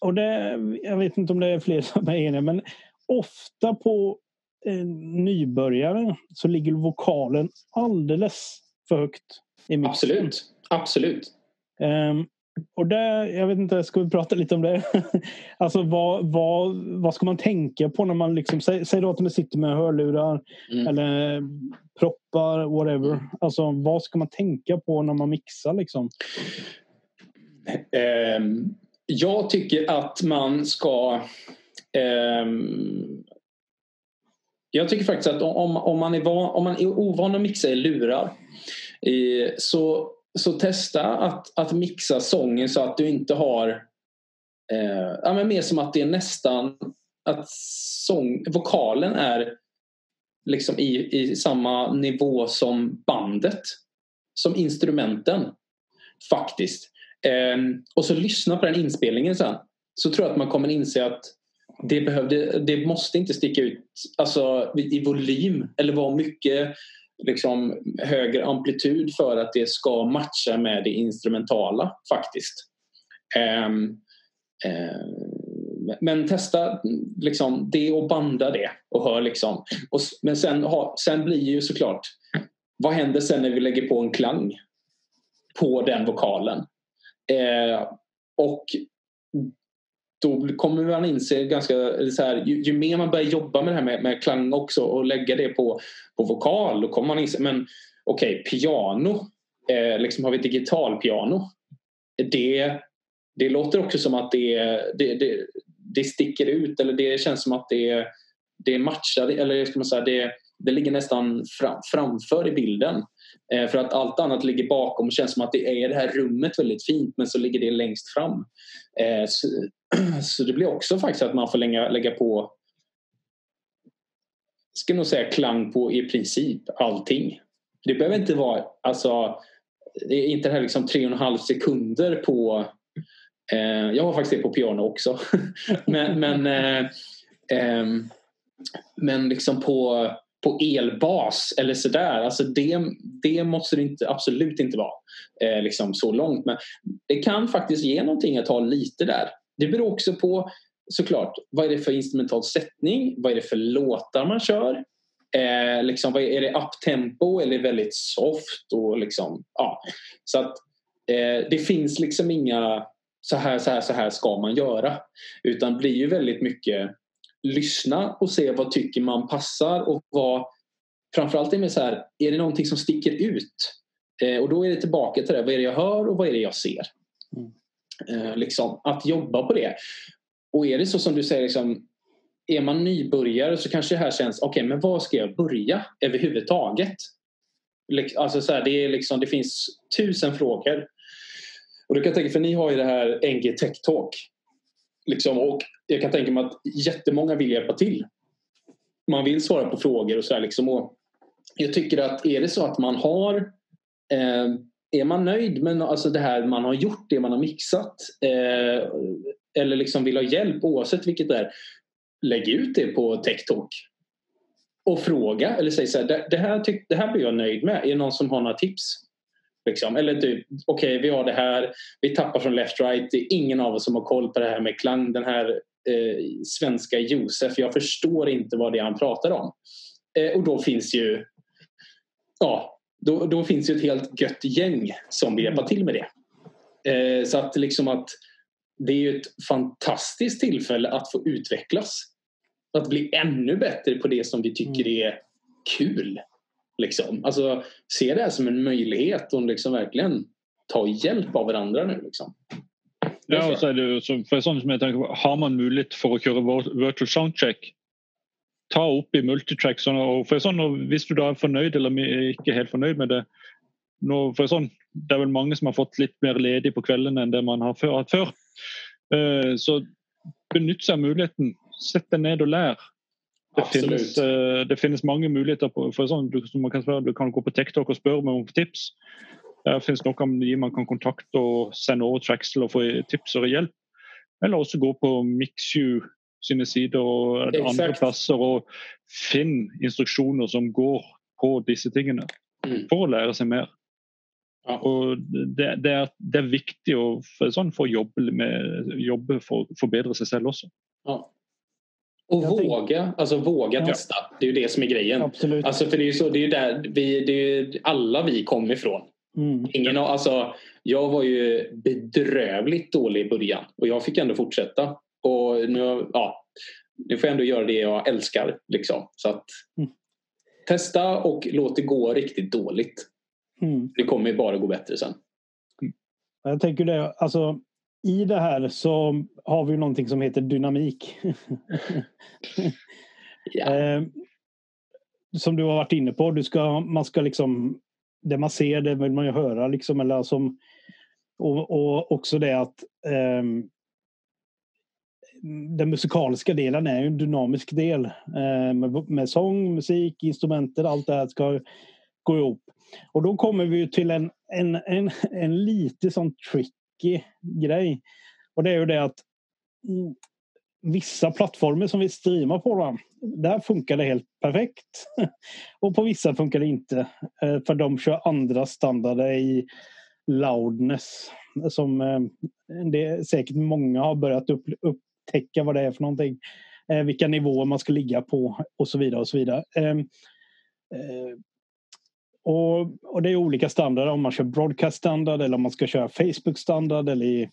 och det, jag vet inte om det är fler som är eniga, men ofta på eh, nybörjare så ligger vokalen alldeles för högt. I mixen. Absolut, absolut. Um, och där, jag vet inte, ska vi prata lite om det? [LAUGHS] alltså vad, vad, vad ska man tänka på när man liksom, säg, säg då att man sitter med hörlurar mm. eller proppar, whatever. Mm. Alltså vad ska man tänka på när man mixar liksom? Um, jag tycker att man ska um, jag tycker faktiskt att om, om, man, är van, om man är ovan att mixa i lurar eh, så så testa att, att mixa sången så att du inte har eh, ja, men mer som att det är nästan att sång, vokalen är liksom i, i samma nivå som bandet. Som instrumenten. Faktiskt. Eh, och så lyssna på den inspelningen sen. Så tror jag att man kommer inse att det, behövde, det måste inte sticka ut alltså, i volym eller vara mycket liksom högre amplitud för att det ska matcha med det instrumentala faktiskt. Um, um, men testa liksom, det och banda det och hör liksom. Och, men sen, ha, sen blir ju såklart vad händer sen när vi lägger på en klang på den vokalen? Uh, och då kommer man inse ganska så här, ju, ju, mer man börjar jobba med det här med, med klang också och lägga det på, på vokal då kommer man inse men okej, okay, piano, eh, liksom har vi digitalpiano. Det, det låter också som att det, det, det, det sticker ut eller det känns som att det, det matchar eller ska man säga, det, det ligger nästan fram, framför i bilden. Eh, för att allt annat ligger bakom och känns som att det är det här rummet väldigt fint men så ligger det längst fram. Eh, så, [CLEARS THROAT] så, det blir också faktiskt att man får lägga, lägga på ska nog säga klang på i princip allting. Det behöver inte vara alltså det är inte det här liksom tre och en halv sekunder på eh, jag har faktiskt det på piano också. [LAUGHS] men men, eh, eh, men liksom på på elbas eller sådär. Alltså det, det måste det inte, absolut inte vara eh, liksom så långt. Men det kan faktiskt ge någonting att ha lite där. Det beror också på såklart vad är det för instrumental sättning? Vad är det för låtar man kör? Eh, liksom, är det uptempo eller väldigt soft? Och liksom, ja. Så att eh, det finns liksom inga så här, så här, så här ska man göra. Utan det blir ju väldigt mycket lyssna och se vad tycker man passar och vad framförallt är det så här, är det någonting som sticker ut? Eh, och då är det tillbaka till det, vad är det jag hör och vad är det jag ser? Mm. Eh, liksom, att jobba på det. Och är det så som du säger, liksom, är man nybörjare så kanske det här känns, okej okay, men var ska jag börja överhuvudtaget? Alltså så här, det, är liksom, det finns tusen frågor. Och då kan tänka, för ni har ju det här NG Tech Talk. Liksom, och jag kan tänka mig att jättemånga vill hjälpa till. Man vill svara på frågor och så här, liksom, och Jag tycker att är det så att man har eh, är man nöjd med alltså det här man har gjort, det man har mixat eh, eller liksom vill ha hjälp oavsett vilket det är lägg ut det på TechTalk och fråga eller säg så här, det, här tyck, det här blir jag nöjd med. Är det någon som har några tips? Liksom. Eller typ, okej okay, vi har det här, vi tappar från left-right, det är ingen av oss som har koll på det här med klang. Den här eh, svenska Josef, jag förstår inte vad det är han pratar om. Eh, och då finns ju ja, då, då finns ju ett helt gött gäng som vill hjälpa till med det. Eh, så att liksom att det är ju ett fantastiskt tillfälle att få utvecklas. Att bli ännu bättre på det som vi tycker mm. är kul. Liksom. Alltså, se det här som en möjlighet och liksom verkligen ta hjälp av varandra nu. Liksom. Ja, och så är det så, för sånt som jag tänker på, har man möjlighet för att köra virtual soundcheck ta upp i multitrack. Og for sånn, Hvis du da er fornøyd eller ikke helt fornøyd med det nå, for sånn, Det er vel mange som har fått litt mer ledig på kveldene enn det man har hatt før. Eh, så benytt seg av muligheten. Sett deg ned og lær. Det finnes, eh, det finnes, mange muligheter. På, for sånn, du, man kan, spørre, du kan gå på TikTok og spørre meg om tips. Der finnes noe om de man kan kontakte og sende over Traxel og få tips og hjelp. Eller også gå på Mixu sine sider og Exakt. andre plasser. Og finn instruksjoner som går på disse tingene mm. for å lære seg mer. Ja. Og det, det, er, det, er, viktig å, for, sånn, for å jobbe, med, jobbe for å forbedre sig själv också. Ja. Och våga, alltså våga ja. testa. Det är ju det som är grejen. Absolut. Alltså för det är ju så, det är där vi, det är alla vi kommer ifrån. Mm. Ingen, alltså, jag var ju bedrövligt dålig i början och jag fick ändå fortsätta. Och nu, ja, nu får jag ändå göra det jag älskar. Liksom. Så att, mm. Testa och låt det gå riktigt dåligt. Mm. Det kommer bara gå bättre sen. Mm. Jag tänker det, alltså i det här så har vi någonting som heter dynamik. [LAUGHS] eh, som du har varit inne på, du ska, man ska liksom det man ser det vill man ju höra liksom eller som och, och också det att eh, den musikaliska delen är en dynamisk del. Eh, med, med sång, musik, instrumenter, allt det här ska gå ihop. Och då kommer vi till en, en, en, en lite sån tricky grej. Och det är ju det att mm, vissa plattformar som vi streamar på, då, där funkar det helt perfekt. [LAUGHS] och på vissa funkar det inte. Eh, för de kör andra standarder i loudness. Som eh, det säkert många har börjat upptäcka vad det är för någonting. Eh, vilka nivåer man ska ligga på och så vidare. Och så vidare. Ehm, Eh, eh, och, och, det är olika standarder om man kör broadcast standard eller om man ska köra Facebook standard eller i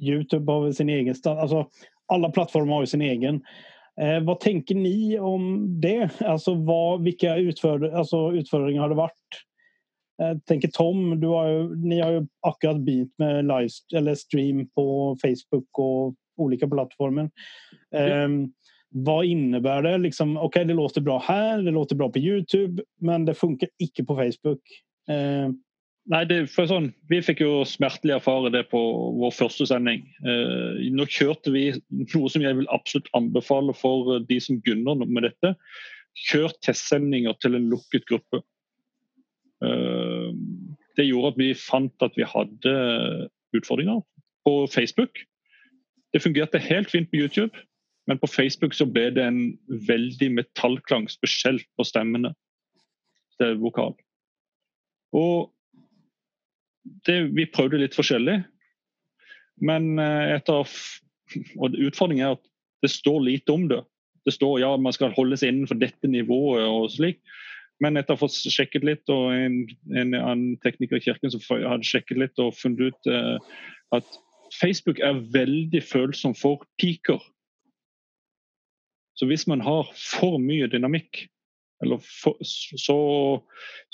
Youtube har sin egen standard. Alltså, alla plattformar har sin egen. Eh, vad tänker ni om det? Alltså vad, vilka utför, alltså, utföringar har det varit? Jag tänker Tom, du har ju, ni har ju akkurat bytt med live eller stream på Facebook och olika plattformar. Mm. Vad innebär det? Liksom, Okej, okay, det låter bra här, det låter bra på Youtube, men det funkar inte på Facebook. Eh, Nei, det, for sånn, Vi fikk jo smertelig erfare det på vår første sending. Eh, nå kjørte vi noe som jeg vil absolutt anbefale for eh, de som begynner med dette. Kjør testsendinger til en lukket gruppe. Eh, det gjorde at vi fant at vi hadde utfordringer på Facebook. Det fungerte helt fint på YouTube, men på Facebook så ble det en veldig metallklang, spesielt på stemmene til vokal. Og det, vi prøvde litt forskjellig, men eh, etter Og utfordringen er at det står lite om det. Det står ja, man skal holde seg innenfor dette nivået og slik. Men etter å ha fått sjekket litt, og en, en annen tekniker i kirken som hadde sjekket litt og funnet ut eh, at Facebook er veldig følsom for piker. Så hvis man har for mye dynamikk, for, så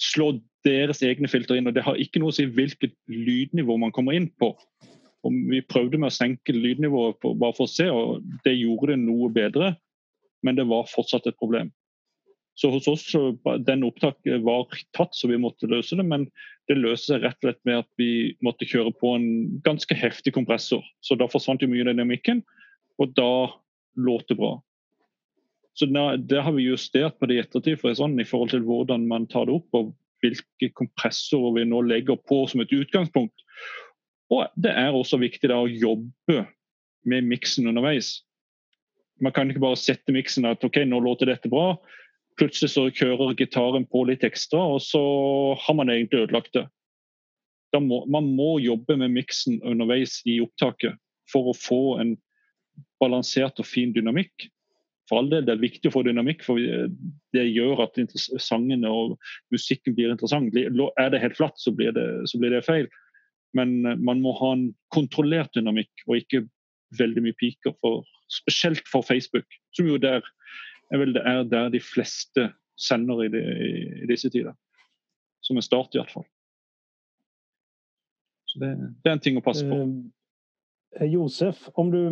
slår deres egne filter inn. og Det har ikke noe å si hvilket lydnivå man kommer inn på. Og vi prøvde med å senke lydnivået på, bare for å se, og det gjorde det noe bedre. Men det var fortsatt et problem. Så hos oss så den opptaket var tatt, så vi måtte løse det. Men det løste seg rett og slett med at vi måtte kjøre på en ganske heftig kompressor. Så da forsvant jo mye av dynamikken, og da låt det bra. Så da, det har vi justert på det i ettertid for sånn, i forhold til hvordan man tar det opp, og hvilke kompressorer vi nå legger på som et utgangspunkt. Og det er også viktig da å jobbe med miksen underveis. Man kan ikke bare sette miksen at ok, nå låter dette bra. Plutselig så kjører gitaren på litt ekstra, og så har man egentlig ødelagt det. Må, man må jobbe med miksen underveis i opptaket for å få en balansert og fin dynamikk for all del, det er viktig å få dynamikk, for det gjør at sangene og musikken blir interessant. Er det helt flatt, så blir det, så blir det feil. Men eh, man må ha en kontrollert dynamikk, og ikke veldig mye piker. For, spesielt for Facebook, som jo der, er, vel, er der de fleste sender i, de, i disse tider. Som en start, i hvert fall. Så det, det, er en ting å passe på. Eh, Josef, om du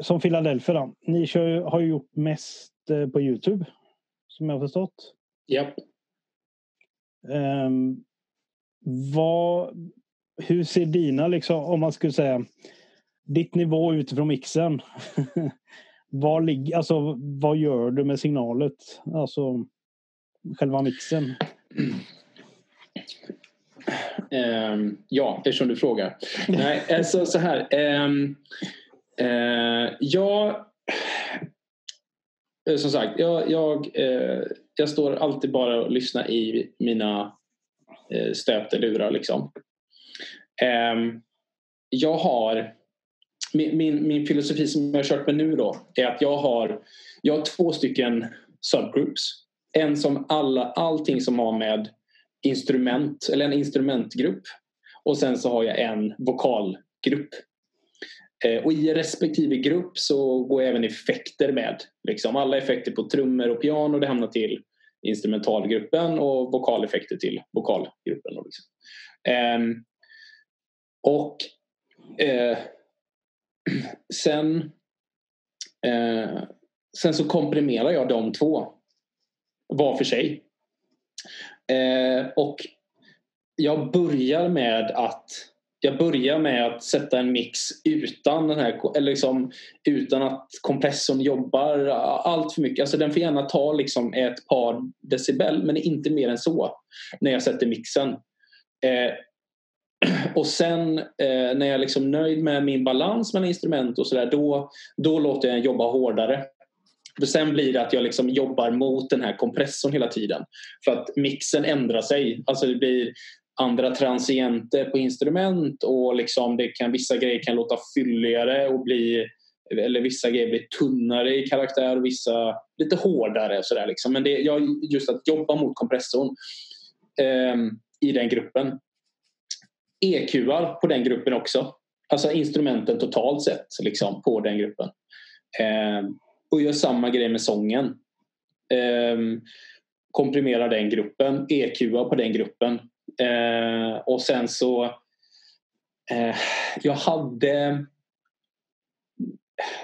som Philadelphia då. Ni kör, har ju gjort mest eh, på Youtube. Som jag har förstått. Japp. Um, vad, hur ser dina, liksom, om man skulle säga, ditt nivå utifrån mixen. [LAUGHS] vad, ligger, alltså, vad gör du med signalet? Alltså själva mixen. Um, ja, eftersom du frågar. [LAUGHS] Nej, alltså så här. Um, Eh, jag, eh, som sagt, jag, jag, eh, jag står alltid bara och lyssnar i mina eh, stötelurar. Liksom. Eh, jag har min, min, min, filosofi som jag har kört med nu då är att jag har, jag har två stycken subgroups. En som alla, allting som har med instrument, eller en instrumentgrupp. Och sen så har jag en vokalgrupp. Eh, och i respektive grupp så går även effekter med. Liksom alla effekter på trummor och piano det hamnar till instrumentalgruppen och vokaleffekter till vokalgruppen. Liksom. Um, och uh, [CLEARS THROAT] sen, uh, sen så komprimerar jag de två var för sig. Uh, och jag börjar med att jag börjar med att sätta en mix utan, den här, eller liksom, utan att kompressorn jobbar allt för mycket. Alltså den får gärna ta liksom ett par decibel men inte mer än så när jag sätter mixen. Eh, [CLEARS THROAT] och sen eh, när jag är liksom nöjd med min balans mellan instrument och sådär då, då låter jag den jobba hårdare. För sen blir det att jag liksom jobbar mot den här kompressorn hela tiden. För att mixen ändrar sig. Alltså det blir andra transienter på instrument och liksom det kan, vissa grejer kan låta fylligare och bli eller vissa grejer blir tunnare i karaktär och vissa lite hårdare. Så där liksom. Men det, jag, just att jobba mot kompressorn eh, i den gruppen. EQar på den gruppen också. Alltså instrumenten totalt sett liksom, på den gruppen. Eh, och gör samma grej med sången. Eh, komprimerar den gruppen, EQar på den gruppen Eh, och sen så... Eh, jag hade...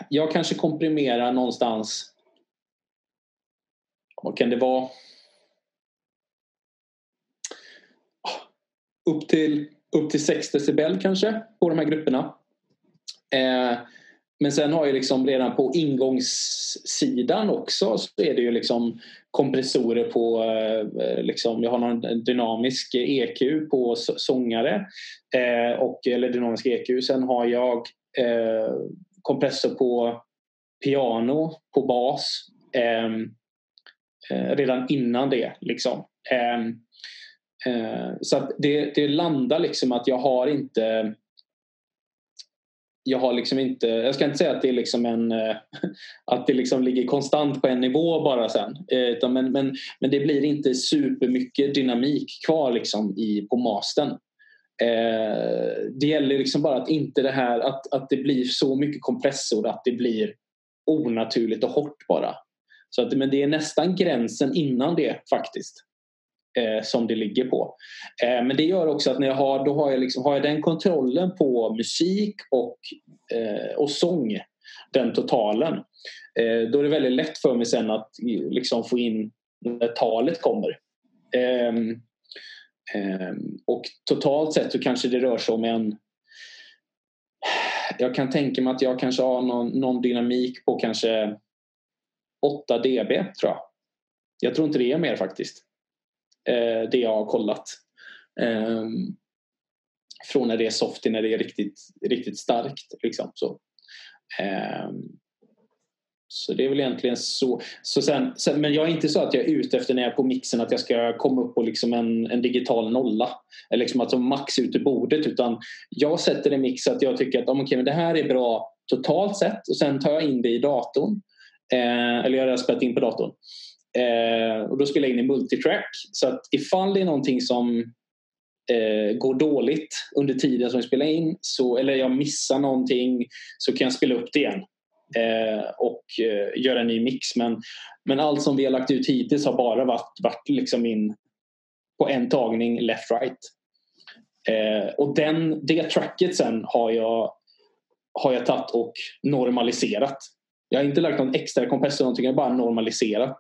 Jag kanske komprimerar någonstans... Vad kan det vara? Upp till, upp till 6 decibel kanske på de här grupperna. Eh, men sen har jag liksom redan på ingångssidan också så är det ju liksom kompressorer på, eh, liksom, jag har någon dynamisk EQ på sångare eh, och, eller dynamisk EQ. Sen har jag eh, kompressor på piano, på bas ehm, eh, redan innan det. Liksom. Ehm, eh, så att det, det landar liksom att jag har inte jag har liksom inte, jag ska inte säga att det är liksom en eh, [LAUGHS] att det liksom ligger konstant på en nivå bara sen. Eh, utan men, men, men det blir inte supermycket dynamik kvar liksom i, på mastern. Eh, det gäller liksom bara att inte det här att, att det blir så mycket kompressor att det blir onaturligt och hårt bara. Så att, men det är nästan gränsen innan det faktiskt eh, som det ligger på. Eh, men det gör också att när jag har, då har, jag liksom, har jag den kontrollen på musik och, eh, och sång, den totalen, eh, då är det väldigt lätt för mig sen att liksom, få in när talet kommer. Ehm, ehm, och totalt sett så kanske det rör sig om en jag kan tänka mig att jag kanske har någon, någon dynamik på kanske 8 dB tror jag. Jag tror inte det är mer faktiskt eh, det jag har kollat. Eh, från när det är soft till när det är riktigt, riktigt starkt. Liksom, så. Eh, så det är väl egentligen så. så sen, sen, men jag är inte så att jag är ute efter när jag är på mixen att jag ska komma upp på liksom en, en digital nolla. Eller liksom alltså max ut i bordet. Utan jag sätter en mix att jag tycker att okay, men det här är bra totalt sett och sen tar jag in det i datorn. Eh, eller jag har spelat in på datorn. Eh, och då spelar jag in i multitrack. Så att ifall det är någonting som eh, går dåligt under tiden som jag spelar in så, eller jag missar någonting så kan jag spela upp det igen eh, och eh, göra en ny mix. Men, men allt som vi har lagt ut hittills har bara varit, varit liksom in på en tagning left-right. Eh, och den, det tracket sen har jag, har jag tagit och normaliserat. Jag har inte lagt någon extra kompressor någonting, jag har bara normaliserat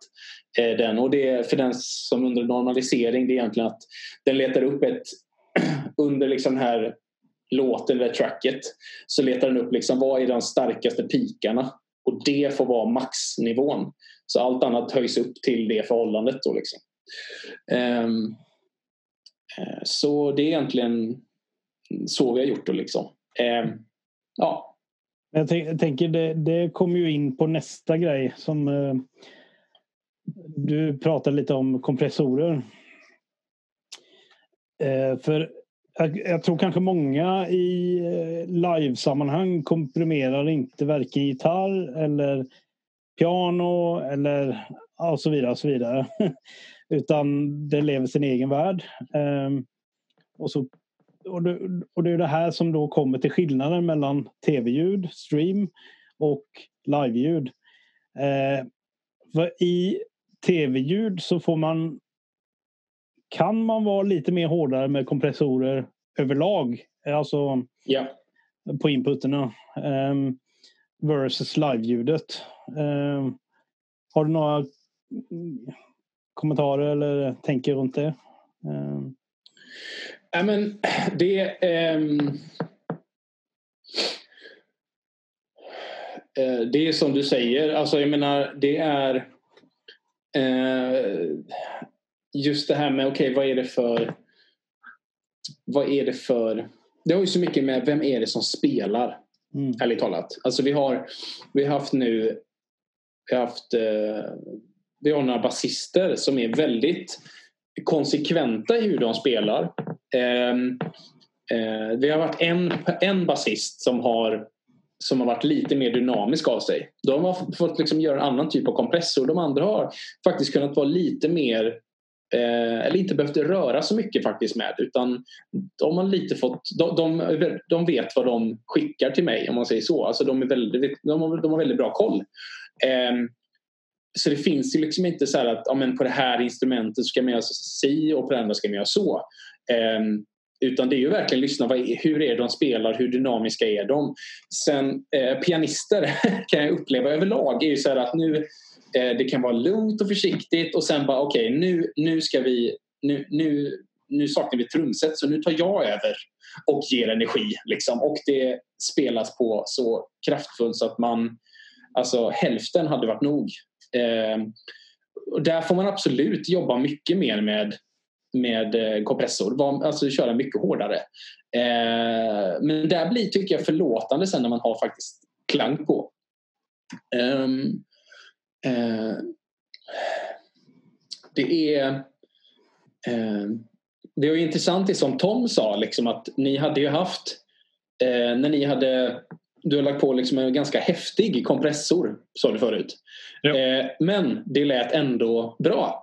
eh, den. Och det för den som under normalisering det är egentligen att den letar upp ett [CLEARS THROAT] under liksom här låten eller tracket så letar den upp liksom vad är de starkaste pikarna och det får vara maxnivån. Så allt annat höjs upp till det förhållandet. Då liksom. Um, så det är egentligen så vi har gjort det. Liksom. Um, ja, jag, tänker det, det kommer ju in på nästa grej som eh, du pratade lite om kompressorer. Eh, för jag, jag, tror kanske många i eh, livesammanhang komprimerar inte varken gitarr eller piano eller och så vidare. Och så vidare. [LAUGHS] Utan det lever sin egen värld. Eh, och så och, det, och det är det här som då kommer till skillnaden mellan tv-ljud, stream och live-ljud. Eh, I tv-ljud så får man kan man vara lite mer hårdare med kompressorer överlag. Alltså yeah. på inputerna. Eh, versus live-ljudet. Eh, har du några kommentarer eller tänker runt det? Eh. Ja, men [CLEARS THROAT] det... Um, det är som du säger. Alltså jag menar, det är... Uh, just det här med, okej, okay, vad är det för... Vad är det för... Det har ju så mycket med vem är det som spelar. Mm. Ärligt talat. Alltså vi har, vi har haft nu... Vi har haft... Uh, vi har några basister som är väldigt konsekventa i hur de spelar. Ehm, eh, det har varit en, en basist som har, som har varit lite mer dynamisk av sig. De har fått liksom göra en annan typ av kompressor. De andra har faktiskt kunnat vara lite mer eh, eller inte behövt röra så mycket faktiskt med utan de har lite fått de, de, de, vet vad de skickar till mig om man säger så. Alltså de, är väldigt, de, har, de har väldigt bra koll. Eh, så det finns ju liksom inte så att ja, men på det här instrumentet ska man göra si och på det andra ska man göra så. Ehm, utan det är ju verkligen lyssna, vad, hur är de spelar, hur dynamiska är de? Sen eh, pianister [LAUGHS] kan jag uppleva överlag är ju så här att nu eh, det kan vara lugnt och försiktigt och sen bara okej okay, nu, nu ska vi nu, nu, nu saknar vi trumset så nu tar jag över och ger energi. Liksom. Och det spelas på så kraftfullt så att man alltså hälften hade varit nog. Eh, och där får man absolut jobba mycket mer med, med eh, kompressor, alltså köra mycket hårdare. Eh, men där blir tycker jag förlåtande sen när man har faktiskt klang på. Um, uh, det är uh, det är intressant det som Tom sa, liksom att ni hade ju haft uh, när ni hade du har lagt på liksom en ganska häftig kompressor, sa du förut. Ja. Eh, men det lät ändå bra.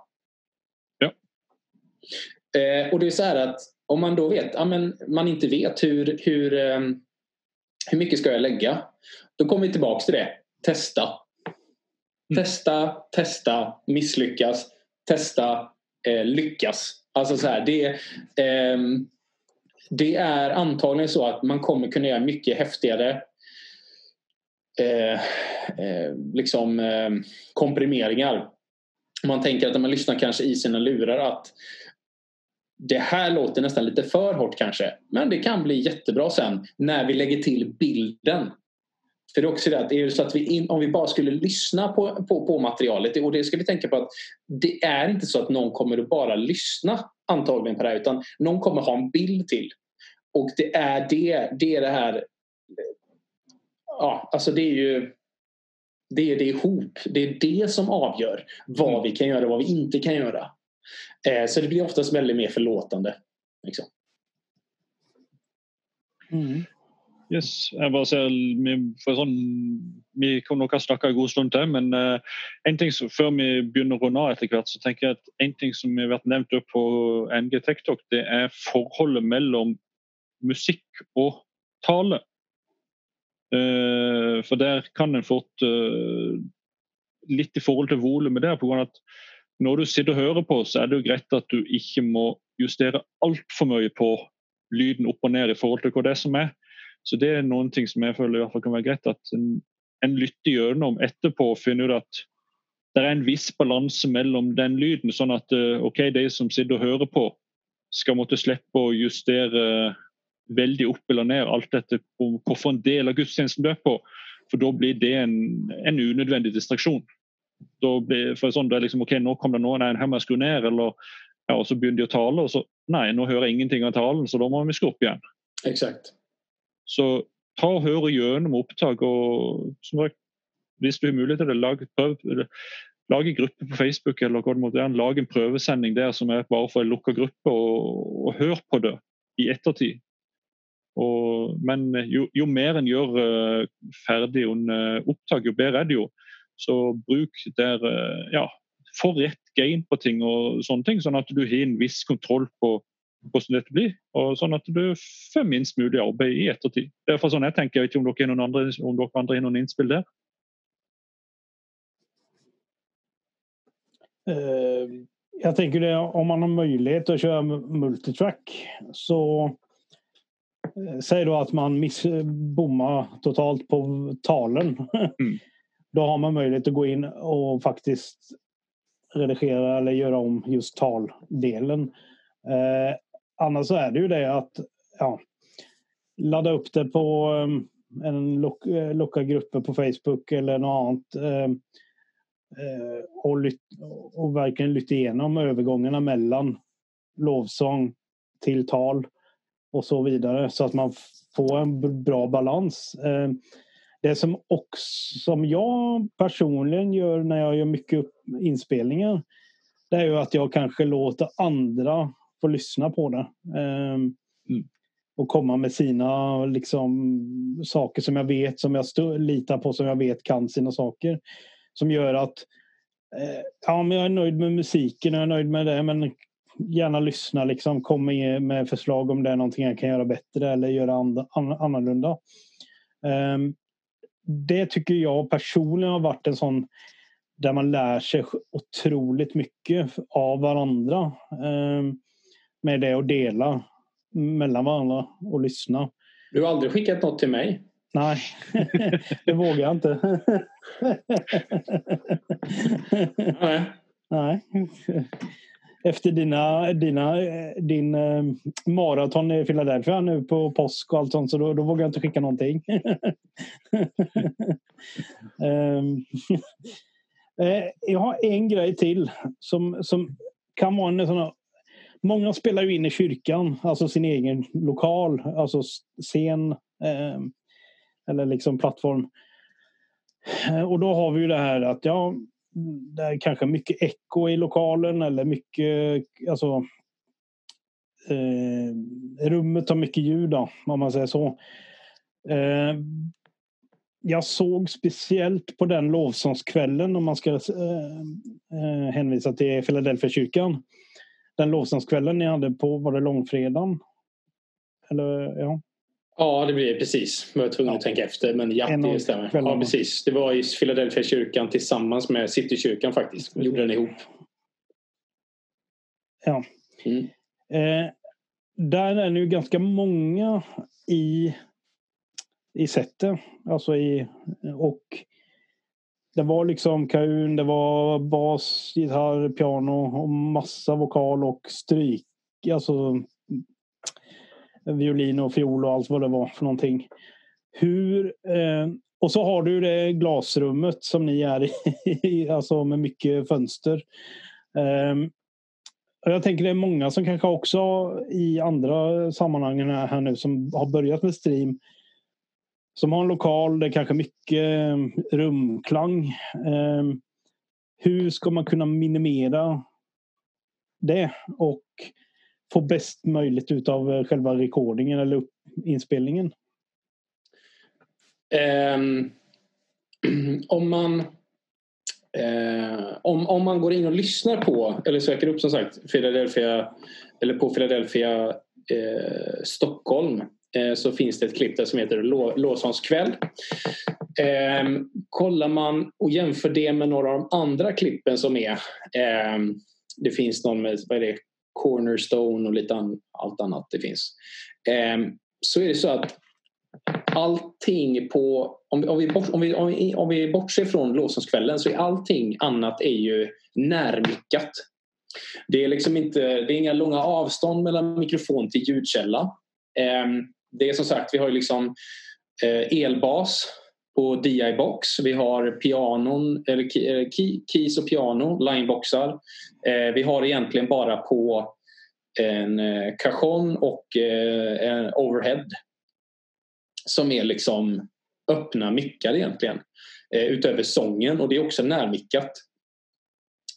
Eh, och det är så här att om man då vet, ja, men man inte vet hur, hur, eh, hur mycket ska jag lägga? Då kommer vi tillbaks till det. Testa. Testa, testa, misslyckas, testa, eh, lyckas. Alltså så här, det, ehm, det är antagligen så att man kommer kunna göra mycket häftigare eh, eh, liksom, eh, komprimeringar. Man tänker att när man lyssnar kanske i sina lurar att det här låter nästan lite för hårt kanske. Men det kan bli jättebra sen när vi lägger till bilden. För det är också det att, är det så att vi in, om vi bara skulle lyssna på, på, på materialet och det ska vi tänka på att det är inte så att någon kommer att bara lyssna antagligen på det här utan någon kommer ha en bild till. Och det är det, det är det här ja, alltså det är ju det är det ihop. Det är det som avgör vad vi kan göra och vad vi inte kan göra. Eh, så det blir oftast väldigt mer förlåtande. Liksom. Mm. Yes, jeg bare ser vi, for sånn, vi kommer nok ha snakka en god stund til, men eh, en ting som, før vi begynner å runde av etter hvert, så tenker jeg at en ting som har vært nevnt opp på NG TechTalk, det er forholdet mellom musikk og tale. Eh, for der kan en fort eh, Litt i forhold til volumet der, på grunn av at når du sitter og hører på, så er det jo greit at du ikke må justere altfor mye på lyden opp og ned i forhold til hva det er som er. Så det er noen ting som jeg føler i hvert fall kan være greit at en, en lytter gjennom etterpå og finner ut at det er en viss balanse mellom den lyden, sånn at eh, ok, de som sitter og hører på, skal måtte slippe å justere veldig opp eller ned alt dette på hvilken del av gudstjenesten du er på. For da blir det en, en unødvendig distraksjon. Da blir, for sånn, det er liksom, ok, nå kom det noe, nei, her må jeg skru ned, eller ja, og så begynner de å tale, og så nei, nå hører jeg ingenting av talen, så da må vi skru opp igjen. Exakt. Så ta og hør gjennom opptak. og som sagt, Hvis du har mulighet til det, lag, prøv, lag en gruppe på Facebook eller hva det måtte være. Lag en prøvesending der som er bare for en lukka gruppe, og, og hør på det i ettertid. Og, men jo, jo mer en gjør eh, ferdig under opptak, jo bedre er det jo. Så bruk der eh, ja, Få rett gain på ting og sånne ting, sånn at du har en viss kontroll på hvordan dette blir. Og sånn at du får minst mulig arbeid i ettertid. Det er sånn jeg tenker. Jeg vet ikke om dere har noen andre, om dere andre har noen innspill der? Eh, jag tänker det, om man har möjlighet att köra multitrack så eh, säg då att man miss, bommar totalt på talen. Mm. Då har man möjlighet att gå in och faktiskt redigera eller göra om just taldelen. Eh, annars så är det ju det att ja, ladda upp det på eh, en lock, eh, locka grupper på Facebook eller något annat. Ehm, eh, och, lyt, och verkligen lytta igenom övergångarna mellan lovsång till tal och så vidare så att man får en bra balans. Ehm, det som också som jag personligen gör när jag gör mycket inspelningar det är ju att jag kanske låter andra få lyssna på det. Ehm, Och komma med sina liksom, saker som jag vet, som jag stö- litar på, som jag vet kan sina saker. Som gör att eh, ja, men jag är nöjd med musiken, jag är nöjd med det, men gärna lyssna, liksom, kom med, med förslag om det är någonting jag kan göra bättre eller göra and, an, annorlunda. Ehm, det tycker jag personligen har varit en sån där man lär sig otroligt mycket av varandra. ehm, med det att dela mellan varandra och lyssna. Du har aldrig skickat något till mig? Nej, [LAUGHS] det vågar jag inte. [LAUGHS] Nej. Nej. Efter dina, dina, din eh, maraton i Philadelphia nu på påsk och allt sånt så då, då vågar jag inte skicka någonting. [LAUGHS] Ehm, [LAUGHS] eh, jag har en grej till som, som kan vara en sån här Många spelar ju in i kyrkan, alltså sin egen lokal, alltså scen eh, eller liksom plattform. Eh, och då har vi ju det här att ja, Mm. det är kanske mycket eko i lokalen eller mycket, alltså eh, rummet har mycket ljud då, om man säger så. Eh, jag såg speciellt på den lovsångskvällen om man ska eh, eh hänvisa till Philadelphia kyrkan. Den lovsångskvällen ni hade på, var det långfredagen? Eller ja? Ja, det blir precis. Jag var tvungen ja. att tänka efter, men ja, det stämmer. Ja, precis. Det var i Philadelphia kyrkan tillsammans med Citykyrkan faktiskt. Vi gjorde den ihop. Ja. Mm. Eh, där är ju ganska många i, i setet. Alltså i, och det var liksom kaun, det var bas, gitarr, piano och massa vokal och stryk. Alltså violin och fiol och allt vad det var för någonting. Hur, eh, och så har du det glasrummet som ni är i, [LAUGHS] alltså med mycket fönster. Eh, jag tänker det är många som kanske också i andra sammanhang här nu som har börjat med stream som har en lokal, det är kanske mycket eh, rumklang. Eh, hur ska man kunna minimera det och få bäst möjligt utav av eh, själva recordingen eller inspelningen? Um, [CLEARS THROAT] om man Eh, om, om man går in och lyssnar på eller söker upp som sagt Philadelphia eller på Philadelphia eh, Stockholm eh, så finns det ett klipp där som heter Låsons kväll. Eh, kollar man och jämför det med några av de andra klippen som är ehm, det finns någon med vad är det, Cornerstone och lite an, allt annat det finns. Ehm, så är det så att allting på... Om vi, om vi, bort, om vi, om vi, om vi bortser från låsningskvällen så är allting annat är ju närmickat. Det är liksom inte, det är inga långa avstånd mellan mikrofon till ljudkälla. Ehm, det är som sagt, vi har ju liksom eh, elbas på DI-box. Vi har pianon, eller eh, keys och piano, lineboxar. Eh, vi har egentligen bara på en eh, cajon och en overhead som är liksom öppna mickar egentligen utöver sången och det är också närmickat.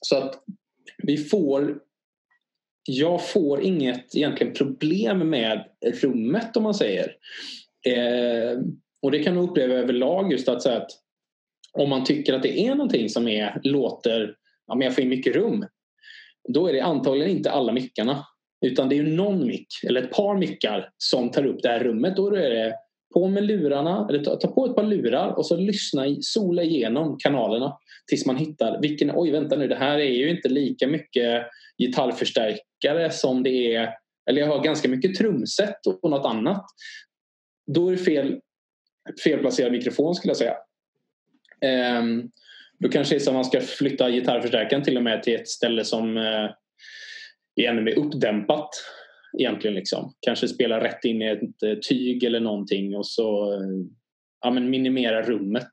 Så att vi får jag får inget egentligen problem med rummet om man säger. Eh, och det kan man uppleva överlag just att, säga att om man tycker att det är någonting som är, låter, ja men jag får in mycket rum. Då är det antagligen inte alla mickarna. Utan det är någon mick eller ett par mickar som tar upp det här rummet. Då är det på med lurarna, eller ta, ta, på ett par lurar och så lyssna, sola igenom kanalerna tills man hittar vilken, oj vänta nu det här är ju inte lika mycket gitarrförstärkare som det är, eller jag har ganska mycket trumset och något annat. Då är det fel, felplacerad mikrofon skulle jag säga. Um, då kanske det är så att man ska flytta gitarrförstärkaren till och med till ett ställe som uh, är ännu mer uppdämpat egentligen. Liksom. Kanske spela rätt in i ett eh, tyg eller någonting och så uh, ja, men minimera rummet.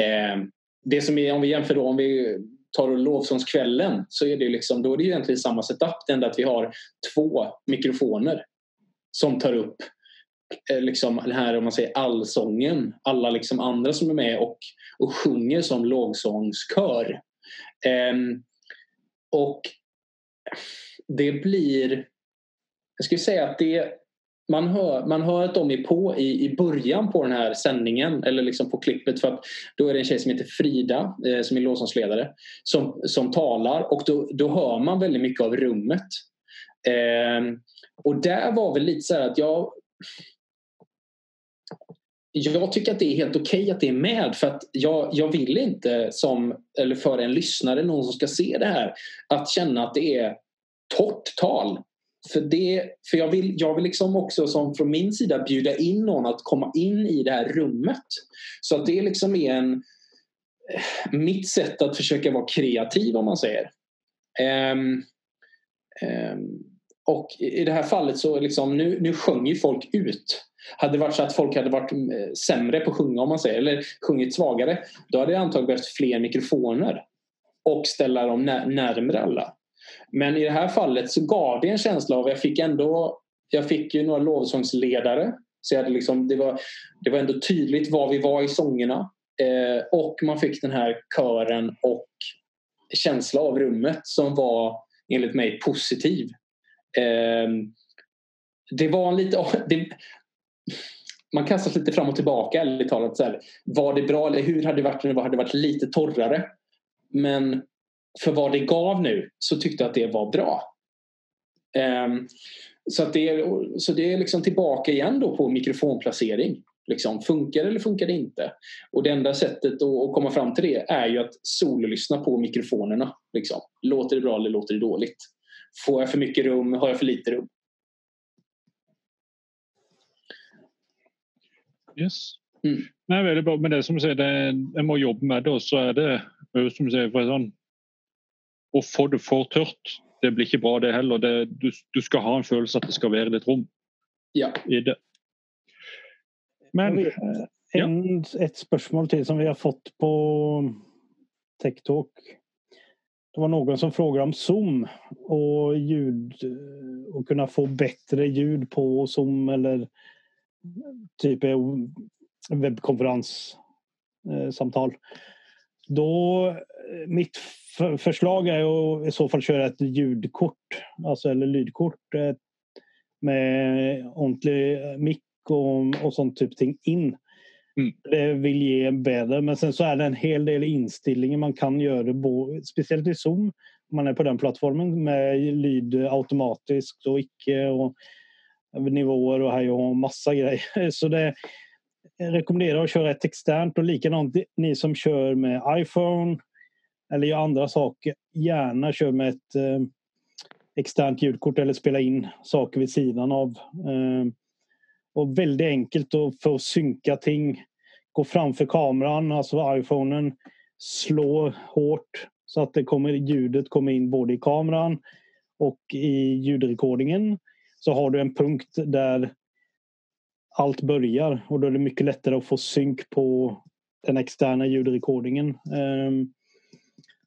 Uh, det som är, om vi jämför då, om vi tar lovsångskvällen så är det liksom, då är det egentligen samma setup. Det enda att vi har två mikrofoner som tar upp Eh, liksom den här om man säger allsången. Alla liksom andra som är med och, och sjunger som lågsångskör. Um, och det blir jag skulle säga att det man hör, man hör att de är på i, i början på den här sändningen eller liksom på klippet för att då är det en tjej som heter Frida eh, som är låtsasledare som, som talar och då, då hör man väldigt mycket av rummet. Eh, och där var väl lite så här att jag jag tycker att det är helt okej okay att det är med för att jag, jag vill inte som, eller för en lyssnare, någon som ska se det här, att känna att det är torrt tal för, det, för jag vill, jag vill liksom också som från min sida bjuda in någon att komma in i det här rummet. Så att det liksom är en, eh, mitt sätt att försöka vara kreativ om man säger. Um, um, och i det här fallet så liksom, nu, nu sjöng ju folk ut. Hade det varit så att folk hade varit eh, sämre på att sjunga om man säger, eller sjungit svagare, då hade det antagligen behövt fler mikrofoner och ställa dem närmre alla. Men i det här fallet så gav det en känsla av, jag fick ändå, jag fick ju några lovsångsledare. Så jag hade liksom, det, var, det var ändå tydligt var vi var i sångerna. Eh, och man fick den här kören och känsla av rummet som var enligt mig positiv. Eh, det var en lite... [LAUGHS] Det, man kastas lite fram och tillbaka ärligt talat. Så här, var det bra eller hur hade det varit om det hade varit lite torrare? Men för vad det gav nu så tyckte jag att det var bra. Um, så, att det är, så det är liksom tillbaka igen då på mikrofonplacering. Liksom, funkar det eller funkar det inte? Och det enda sättet att, att komma fram till det är ju att sololyssna på mikrofonerna. Liksom. Låter det bra eller låter det dåligt? Får jag för mycket rum? Har jag för lite rum? Yes. Mm. Nei, veldig bra. Men det som sier, det jeg må jobbe med det, så er det som sier, for sånn, Å få det for tørt, det blir ikke bra det heller. Det, du, du, skal ha en følelse at det skal være litt rom ja. i det. Men en, Et spørsmål til som vi har fått på TechTalk. Det var någon som frågade om Zoom och ljud och kunna få bättre ljud på Zoom eller typ webbkonferenssamtal. Då, mitt förslag är att i så fall köra ett ljudkort, alltså eller lydkort med ordentlig mick och, och sånt typ ting in. Mm. Det vill ge bättre. Men sen så är det en hel del inställningar man kan göra, speciellt i Zoom. Om man är på den plattformen med lyd automatiskt och icke. Och nivåer och hej och massa grejer. [LAUGHS] Så det jag rekommenderar att köra ett externt och likadant ni som kör med iPhone eller gör andra saker. Gärna kör med ett eh, externt ljudkort eller spela in saker vid sidan av. Eh, och väldigt enkelt att få synka ting. Gå framför kameran, alltså iPhonen. Slå hårt så att det kommer, ljudet kommer in både i kameran och i ljudrekordingen så har du en punkt där allt börjar och då är det mycket lättare att få synk på den externa ljudrekordingen. Um,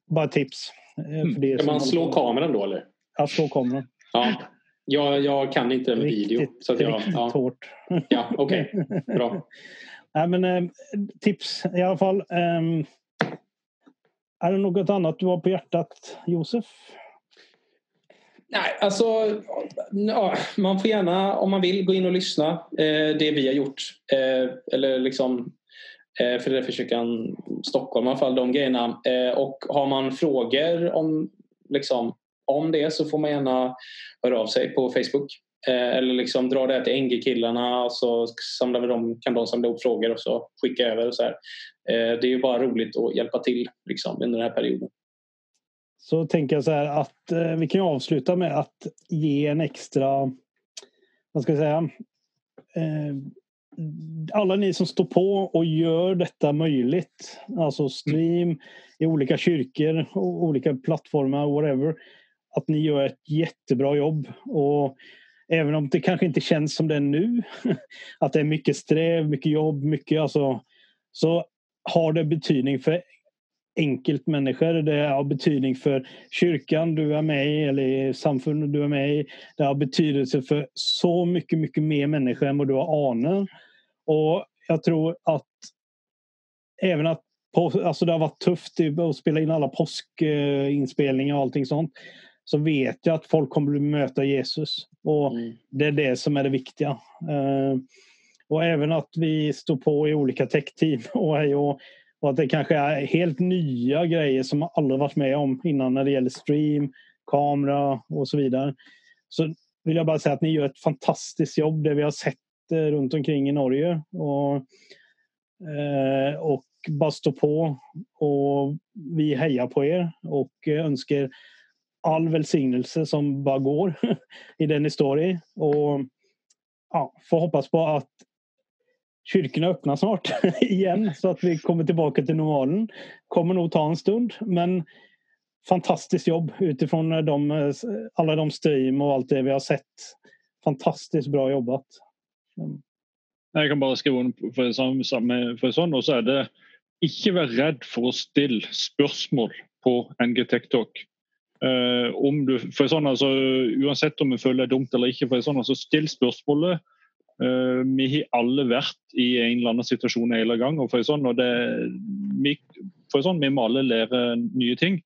bara tips. Eh, för det kan man slå kameran då eller? Ja, slå kameran. Ja. Jag, jag kan inte med riktigt, video. Så att jag, riktigt ja. hårt. Ja, okej. Okay. Bra. [LAUGHS] Nej, men, eh, tips i alla fall. Um, är det något annat du har på hjärtat, Josef? Nej, alltså ja, man får gärna om man vill gå in och lyssna eh, det vi har gjort. Eh, eller liksom eh, för det försöker Stockholm i alla fall, de grejerna. Eh, och har man frågor om, liksom, om det så får man gärna höra av sig på Facebook. Eh, eller liksom dra det till NG-killarna och så samlar vi dem, kan de samla ihop frågor och så skicka över. Och så här. Eh, det är ju bara roligt att hjälpa till liksom, under den här perioden så tänker jag så här att eh, vi kan avsluta med att ge en extra, vad ska jag säga, eh, alla ni som står på och gör detta möjligt, alltså stream i olika kyrkor, olika plattformar, whatever, att ni gör ett jättebra jobb. Och även om det kanske inte känns som det är nu, [LAUGHS] att det är mycket sträv, mycket jobb, mycket alltså, så har det betydning för enkelt människor. Det har betydning för kyrkan du är med i eller samfundet du är med i. Det har betydelse för så mycket, mycket mer människor än vad du har anat. Och jag tror att även att alltså det har varit tufft att spela in alla påskinspelningar och allting sånt. Så vet jag att folk kommer att möta Jesus. Och mm. det är det som är det viktiga. Uh, och även att vi står på i olika tech-team [LAUGHS] och, och och att det kanske är helt nya grejer som man aldrig varit med om innan när det gäller stream, kamera och så vidare. Så vill jag bara säga att ni gör ett fantastiskt jobb det vi har sett eh, runt omkring i Norge. Och, eh, och bara stå på och vi hejar på er och eh, önskar all välsignelse som bara går [LAUGHS] i den ni står i. Och ja, får hoppas på att kyrkorna öppnar snart [LAUGHS] igen så att vi kommer tillbaka till normalen. Kommer nog ta en stund men fantastiskt jobb utifrån eh, de, eh, alla de stream och allt det vi har sett. Fantastiskt bra jobbat. Mm. Jag kan bara skriva under för, samme, for sånn, og så er det ikke vær redd for å stille spørsmål på NG TechTalk. Uh, eh, om du, for sånn, altså, uansett om du føler det er dumt eller ikke, for sånn, altså, still spørsmålet. Eh, vi har alle vært i en eller annen situasjon hele gang. og for sånn, og det, vi, for sånn, vi må alle lære nye ting.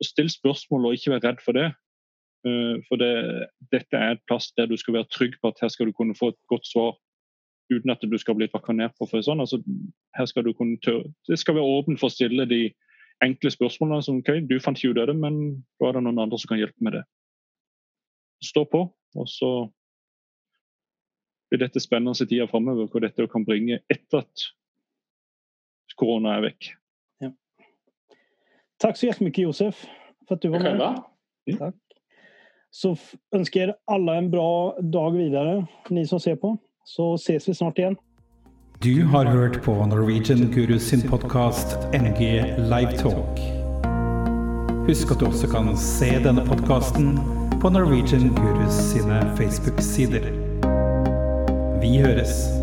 Så Still spørsmål og ikke vær redd for det. Eh, for det, dette er et plass der du skal være trygg på at her skal du kunne få et godt svar. uten at du skal bli tråkka ned på. for sånn. Altså, her skal du kunne tørre. Det skal være åpent for å stille de enkle spørsmålene som ok, du fant ikke ut av det, men da er det noen andre som kan hjelpe med det. Stå på, og så blir dette spennende tida framover, hvor dette kan bringe etter at korona är väck. Ja. Tack så jättemycket Josef för att du var med. Själva. Tack. Så önskar er alla en bra dag vidare, ni som ser på. Så ses vi snart igen. Du har hört på Norwegian Gurus sin podcast NG Live Talk. Husk at du også kan se denne podkasten på Norwegian Gurus sine Facebook-sider. Vi høres!